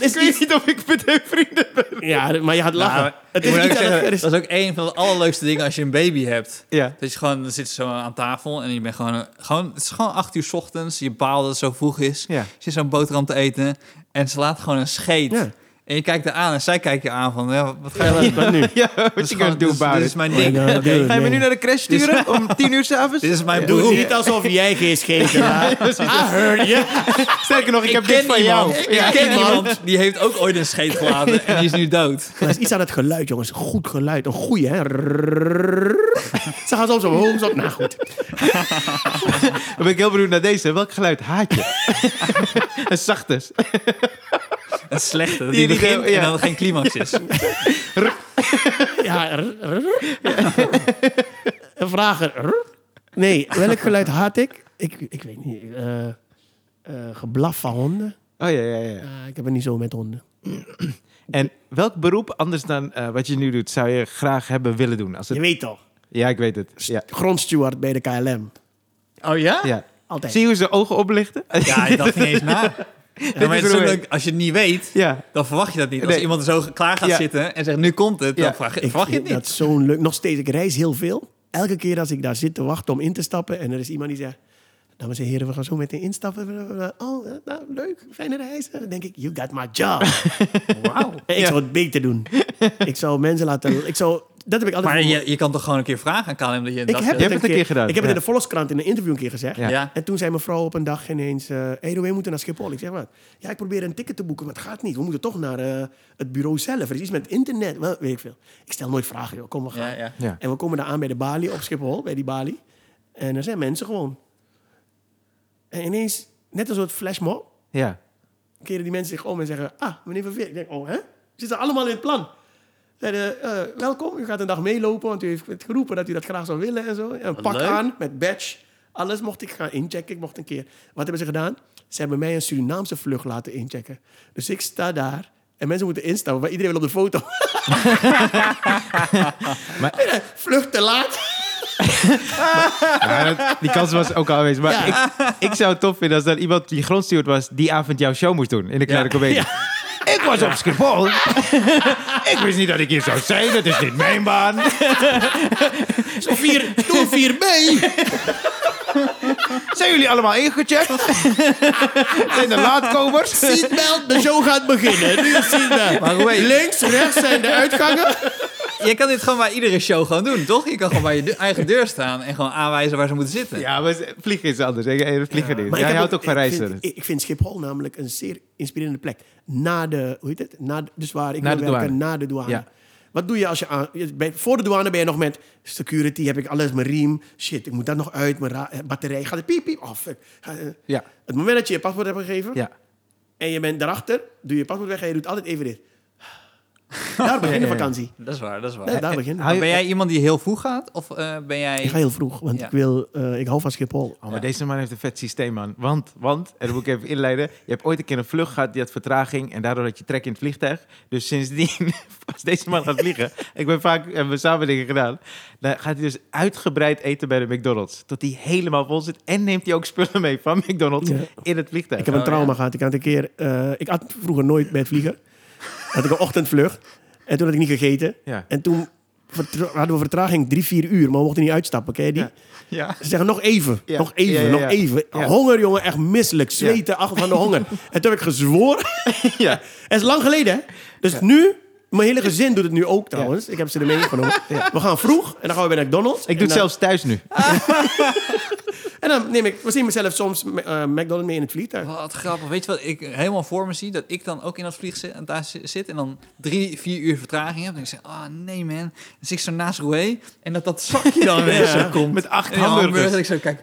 Ik weet niet of ik meteen vrienden ben. Ja, maar je gaat lachen. Nou, het ik is iets aan zeggen, het- is- dat is ook een van de allerleukste dingen als je een baby hebt. Ja. Dat je gewoon, dan zit zo aan tafel en je bent gewoon, gewoon, het is gewoon acht uur 's ochtends. Je baalt dat het zo vroeg is. Ja. Je zit zo'n boterham te eten en ze laat gewoon een scheet. Ja. En je kijkt er aan en zij kijkt je aan van, ja, wat ga je Ja, nu? Ja, Dit wat is je gewoon- doen, dit is- Dit mijn ding. Ga je me nu naar de crash sturen om tien uur s'avonds? Dit is mijn Doe broer. niet alsof jij geen scheet heard you. Sterker nog, ik, heb dit ken van iemand, jou. Ik Ja. ken iemand die heeft ook ooit een scheet gelaten en die is nu dood. Er is iets aan het geluid, jongens. Goed geluid. Een goeie, hè? Ze gaan soms omhoog. Zo. Nou goed. Dan ben ik heel benieuwd naar deze. Welk geluid haat je? een zachte. Een slechte, Die die niet, begint ja. en dan geen climax is. Ja. Een vrager. Nee, welk geluid haat ik? Ik, ik weet niet. eh, eh, geblaf van honden. Oh ja, ja, ja. Eh, ik heb het niet zo met honden. En welk beroep, anders dan eh, wat je nu doet, zou je graag hebben willen doen? Als Je weet toch. Ja, ik weet het. Ja. Grondsteward bij de KLM. Oh ja? ja. Altijd. Zie je hoe ze ogen oplichten? Ja, je dacht niet eens na. Ja, maar het is leuk, als je het niet weet, Ja. dan verwacht je dat niet. Als Nee. iemand zo klaar gaat Ja. zitten en zegt, nu komt het, dan Ik verwacht je het vind niet. dat zo'n leuk. Nog steeds, ik reis heel veel. Elke keer als ik daar zit te wachten om in te stappen en er is iemand die zegt: Dames en heren, we gaan zo meteen instappen. Oh, nou, leuk, fijne reis. Dan denk ik: You got my job. Wauw. En ik Ja. zou het beter doen. ik zou mensen laten. Ik zou, dat heb ik altijd. Maar je, je kan toch gewoon een keer vragen aan KLM dat je ik dat heb zegt? Je hebt het een keer gedaan, Ik heb het in de Volkskrant in een interview een keer gezegd. Ja. Ja. En toen zei mevrouw op een dag ineens: eh hey, we moeten naar Schiphol. Ik zeg wat? Ja, ik probeer een ticket te boeken, maar het gaat niet. We moeten toch naar eh, het bureau zelf. Er is iets met internet. Wel, weet ik veel. Ik stel nooit vragen, joh. Kom, we gaan. Ja, ja. Ja. En we komen daar aan bij de balie op Schiphol, bij die balie. En er zijn mensen gewoon. En ineens, net een soort flashmob, Ja. keren die mensen zich om en zeggen... Ah, meneer Van Veer. Ik denk, oh, hè? Zitten allemaal in het plan. Zeiden, eh, welkom, u gaat een dag meelopen, want u heeft geroepen dat u dat graag zou willen en zo. Een pak leuk. aan, met badge. Alles mocht ik gaan inchecken. Ik mocht een keer... Wat hebben ze gedaan? Ze hebben mij een Surinaamse vlucht laten inchecken. Dus ik sta daar en mensen moeten instappen, maar iedereen wil op de foto. Maar- vlucht te laat. Ja, dat- die kans was ook aanwezig. Maar Ja. ik, ik zou het tof vinden als dat iemand die grondsteward was... die avond jouw show moest doen in de kleine Ja. comedie. Was op Schiphol. ik wist niet dat ik hier zou zijn. Dat is niet mijn baan. Zo vier, doe vier mee. Zijn jullie allemaal ingecheckt? Zijn de laatkomers? Seatbelt, de show gaat beginnen. Nu is seatbelt. Links, rechts zijn de uitgangen. Je kan dit gewoon bij iedere show gewoon doen, toch? Je kan gewoon bij je de- eigen deur staan en gewoon aanwijzen waar ze moeten zitten. Ja, maar vliegen is anders. Vliegen niet. Maar Jij houdt ook van ik reizen. vind- Ik, ik vind Schiphol namelijk een zeer inspirerende plek. Na de, hoe heet het? Na de, dus waar ik Na wil werken, douane. na de douane. Ja. Wat doe je als je aan... bij- voor de douane ben je nog met security, heb ik alles, mijn riem. Shit, ik moet dat nog uit, mijn ra- eh, batterij. Gaat het piep, piep? Oh, fuck. Ga- eh. Ja, Het moment dat je je paspoort hebt gegeven... ja. en je bent daarachter, doe je paspoort weg en je doet altijd even dit. Daar begint de vakantie. Dat is waar, dat is waar. Ja, daar begint ben jij iemand die heel vroeg gaat? Of eh, ben jij... Ik ga heel vroeg, want Ja. ik, wil, eh, ik hou van Schiphol. Oh, maar deze man heeft een vet systeem, man. Want, want, en dat moet ik even inleiden. Je hebt ooit een keer een vlucht gehad, die had vertraging. En daardoor had je trek in het vliegtuig. Dus sindsdien, als deze man gaat vliegen... ik ben vaak, hebben we samen dingen gedaan. Dan gaat hij dus uitgebreid eten bij de McDonald's. Tot hij helemaal vol zit. En neemt hij ook spullen mee van McDonald's Ja. in het vliegtuig. Ik heb een Oh, trauma ja. gehad. Ik had een keer... eh, ik at vroeger nooit bij het vliegen. Had ik een ochtendvlucht. En toen had ik niet gegeten. Ja. En toen hadden we vertraging drie, vier uur. Maar we mochten niet uitstappen. Ken je die? Ja. Ja. Ze zeggen nog even, Ja. nog even, nog even. Honger, jongen, echt misselijk. Zweten achter van de honger. en toen heb ik gezworen. ja. Het is lang geleden, hè? Dus nu, mijn hele gezin doet het nu ook trouwens. Ik heb ze ermee genomen. We gaan vroeg en dan gaan we bij McDonald's. Ik doe het dan- zelfs thuis nu. En dan neem ik, we zien mezelf soms eh, McDonald's mee in het vliegtuig. Wat grappig. Weet je wat ik helemaal voor me zie? Dat ik dan ook in dat vlieg zit, en daar zi- zit en dan drie, vier uur vertraging heb. En ik zeg, ah nee man. Dan zit ik zo naast Roué en dat dat zakje dan zo komt. Met acht En die hamburgers. En ik zo, kijk,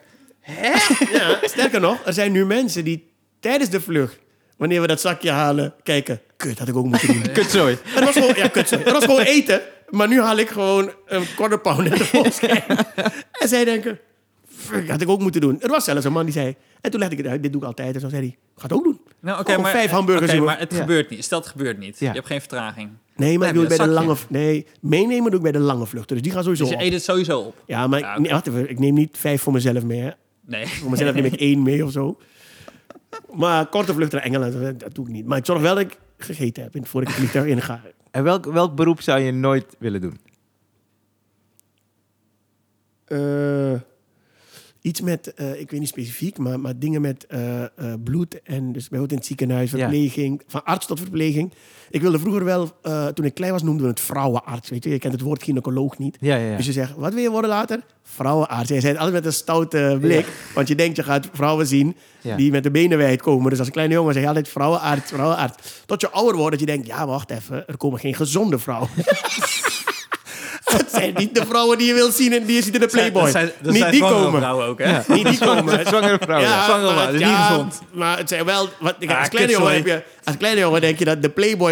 Ja, sterker nog, er zijn nu mensen die tijdens de vlucht, wanneer we dat zakje halen, kijken. Kut, had ik ook moeten doen. Kutzooi. Het was gewoon, ja, kut, sorry. Het was gewoon eten. Maar nu haal ik gewoon een quarter pounder tevoorschijn. en zij denken, fuck, had ik ook moeten doen. Er was zelfs een man die zei, en toen legde ik het uit, dit doe ik altijd. En zo zei hij, ga het ook doen. Nou, oké, maar, vijf hamburgers, jongen. maar het Ja. gebeurt niet. Stel, het gebeurt niet. Ja. Je hebt geen vertraging. Nee, maar ik doe het bij de lange... Nee, meenemen doe ik bij de lange vluchten. Dus die gaan sowieso Dus je op. eet het sowieso op. Ja, maar Ja, ik, oké. nee, wacht even, ik neem niet vijf voor mezelf mee. Hè. Nee. Voor mezelf neem ik één mee of zo. Maar korte vluchten naar Engeland, dat- doe ik niet. Maar ik zorg wel dat ik gegeten heb voor ik het vliegtuig in ga. En welk, welk beroep zou je nooit willen doen? Eh, Iets met, eh, ik weet niet specifiek, maar, maar dingen met eh, eh, bloed. En dus bijvoorbeeld in het ziekenhuis, Ja. verpleging, van arts tot verpleging. Ik wilde vroeger wel, toen ik klein was, noemden we het vrouwenarts. Weet je, je kent het woord gynaecoloog niet. Ja. Dus je zegt, wat wil je worden later? Vrouwenarts. Jij zei het altijd met een stoute blik. Want je denkt, je gaat vrouwen zien die met de benen wijd komen. Dus als een kleine jongen zeg je altijd vrouwenarts, vrouwenarts. Tot je ouder wordt, dat je denkt, ja, wacht even. Er komen geen gezonde vrouwen. Het zijn niet de vrouwen die je wilt zien en die je ziet in de Playboy. Dat zijn, dat niet die zwangere komen. vrouwen ook, hè? Niet die komen. Zwangere vrouwen. Ja, zwangere maar, het- dat niet gezond. Maar het zijn wel... Wat, Ah, als, kleine jongen heb je, als kleine jongen denk je dat de Playboy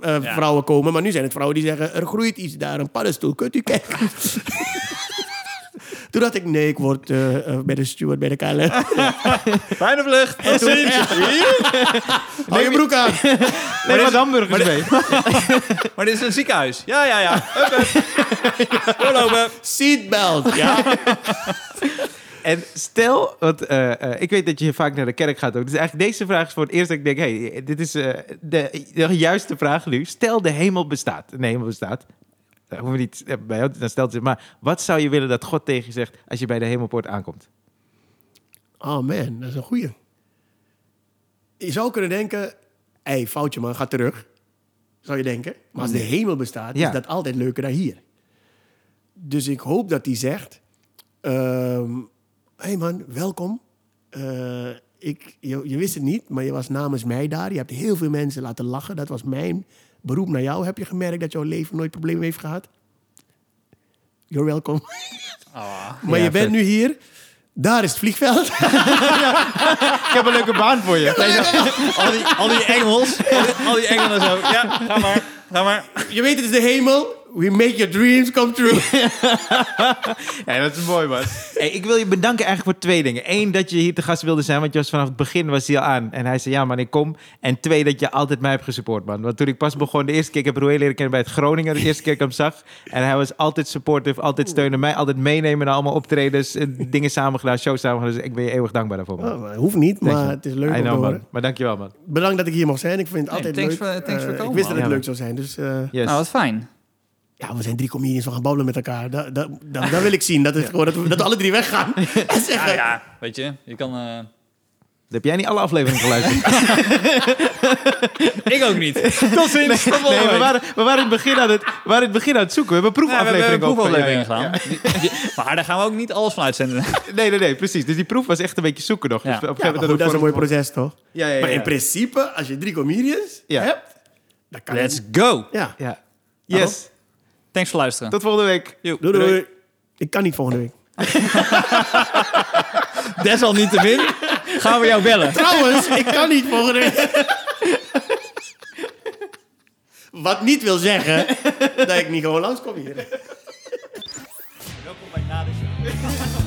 eh, Ja. vrouwen komen. Maar nu zijn het vrouwen die zeggen... Er groeit iets daar, een paddenstoel. Kunt u kijken? Toen dacht ik, nee, ik word eh, eh, bij de steward bij de KLM. Fijne vlucht. Toen, Hou je broek aan. Neem wat hamburgers mee. Maar dit is een ziekenhuis. Ja, ja, ja. Doorlopen. Seatbelt. Ja. En stel, want eh, eh, ik weet dat je vaak naar de kerk gaat ook. Dus eigenlijk deze vraag is voor het eerst dat ik denk... hey, dit is eh, de, de juiste vraag nu. Stel de hemel bestaat. De hemel bestaat. Dat hoeven we niet eh, bij jou, dan stelt het. Maar wat zou je willen dat God tegen je zegt als je bij de hemelpoort aankomt? Oh man, dat is een goeie. Je zou kunnen denken... Hé, hey, foutje man, ga terug. Zou je denken. Maar als de hemel bestaat, Ja. is dat altijd leuker dan hier. Dus ik hoop dat hij zegt... Hé hey man, welkom. Eh, ik, je, je wist het niet, maar je was namens mij daar. Je hebt heel veel mensen laten lachen. Dat was mijn beroep naar jou. Heb je gemerkt dat jouw leven nooit problemen heeft gehad? You're welcome. maar Ja, je bent vet. nu hier. Daar is het vliegveld. Ik heb een leuke baan voor je. Al die, al die Engels. Al die, al die Engelen zo. Ja, ga maar. Ga maar. Je weet, het is de hemel. We make your dreams come true. Ja, dat is mooi, man. Hey, ik wil je bedanken eigenlijk voor twee dingen. Eén, dat je hier te gast wilde zijn, want je was vanaf het begin was hij al aan. En hij zei, ja man, ik kom. En twee, dat je altijd mij hebt gesupport, man. Want toen ik pas begon, de eerste keer, ik heb Roel leren kennen bij het Groningen, de eerste keer dat ik hem zag. En hij was altijd supportive, altijd steunen mij, altijd meenemen naar allemaal optredens, eh, dingen samen gedaan, shows samen gedaan. Dus ik ben je eeuwig dankbaar daarvoor, man. Oh, hoeft niet, Thanks, maar het is leuk I om te know, horen. man. Maar dankjewel, man. Bedankt dat ik hier mocht zijn. Ik vind het altijd thanks leuk. voor- thanks Eh, voor komen, ik wist dat het Ja, leuk zou zijn. Dus eh, Yes. Nou, wat fijn. Ja, we zijn drie comedians. We gaan babbelen met elkaar. Dat, dat, dat, dat wil ik zien. Dat, het gewoon, dat, we, dat we alle drie weggaan. En Ja, zeggen, ja. Weet je, je kan... eh, Heb jij niet alle afleveringen geluisterd? Ik ook niet. Tot ziens. Tot volgende Nee, we week. waren, we waren in het begin aan het, we waren in het begin aan het zoeken. We hebben Ja, we hebben proefafleveringen een ook van proefaflevering jou. gedaan. Die- die- Maar daar gaan we ook niet alles van uitzenden. Nee, nee, nee, precies. Dus die proef was echt een beetje zoeken nog. Ja. Dus op een ja, gegeven maar moment goed, dat is een mooi proces, toch? Ja, ja, ja. Maar in ja. principe, als je drie comedians Ja. hebt, dan kan Let's het. go. Ja. Ja. Yes. Thanks voor luisteren. Tot volgende week. Doei, doei. Ik kan niet volgende week. Desalniettemin gaan we jou bellen. Trouwens, ik kan niet volgende week. Wat niet wil zeggen dat ik niet gewoon langskom hier. Welkom bij Na de Show.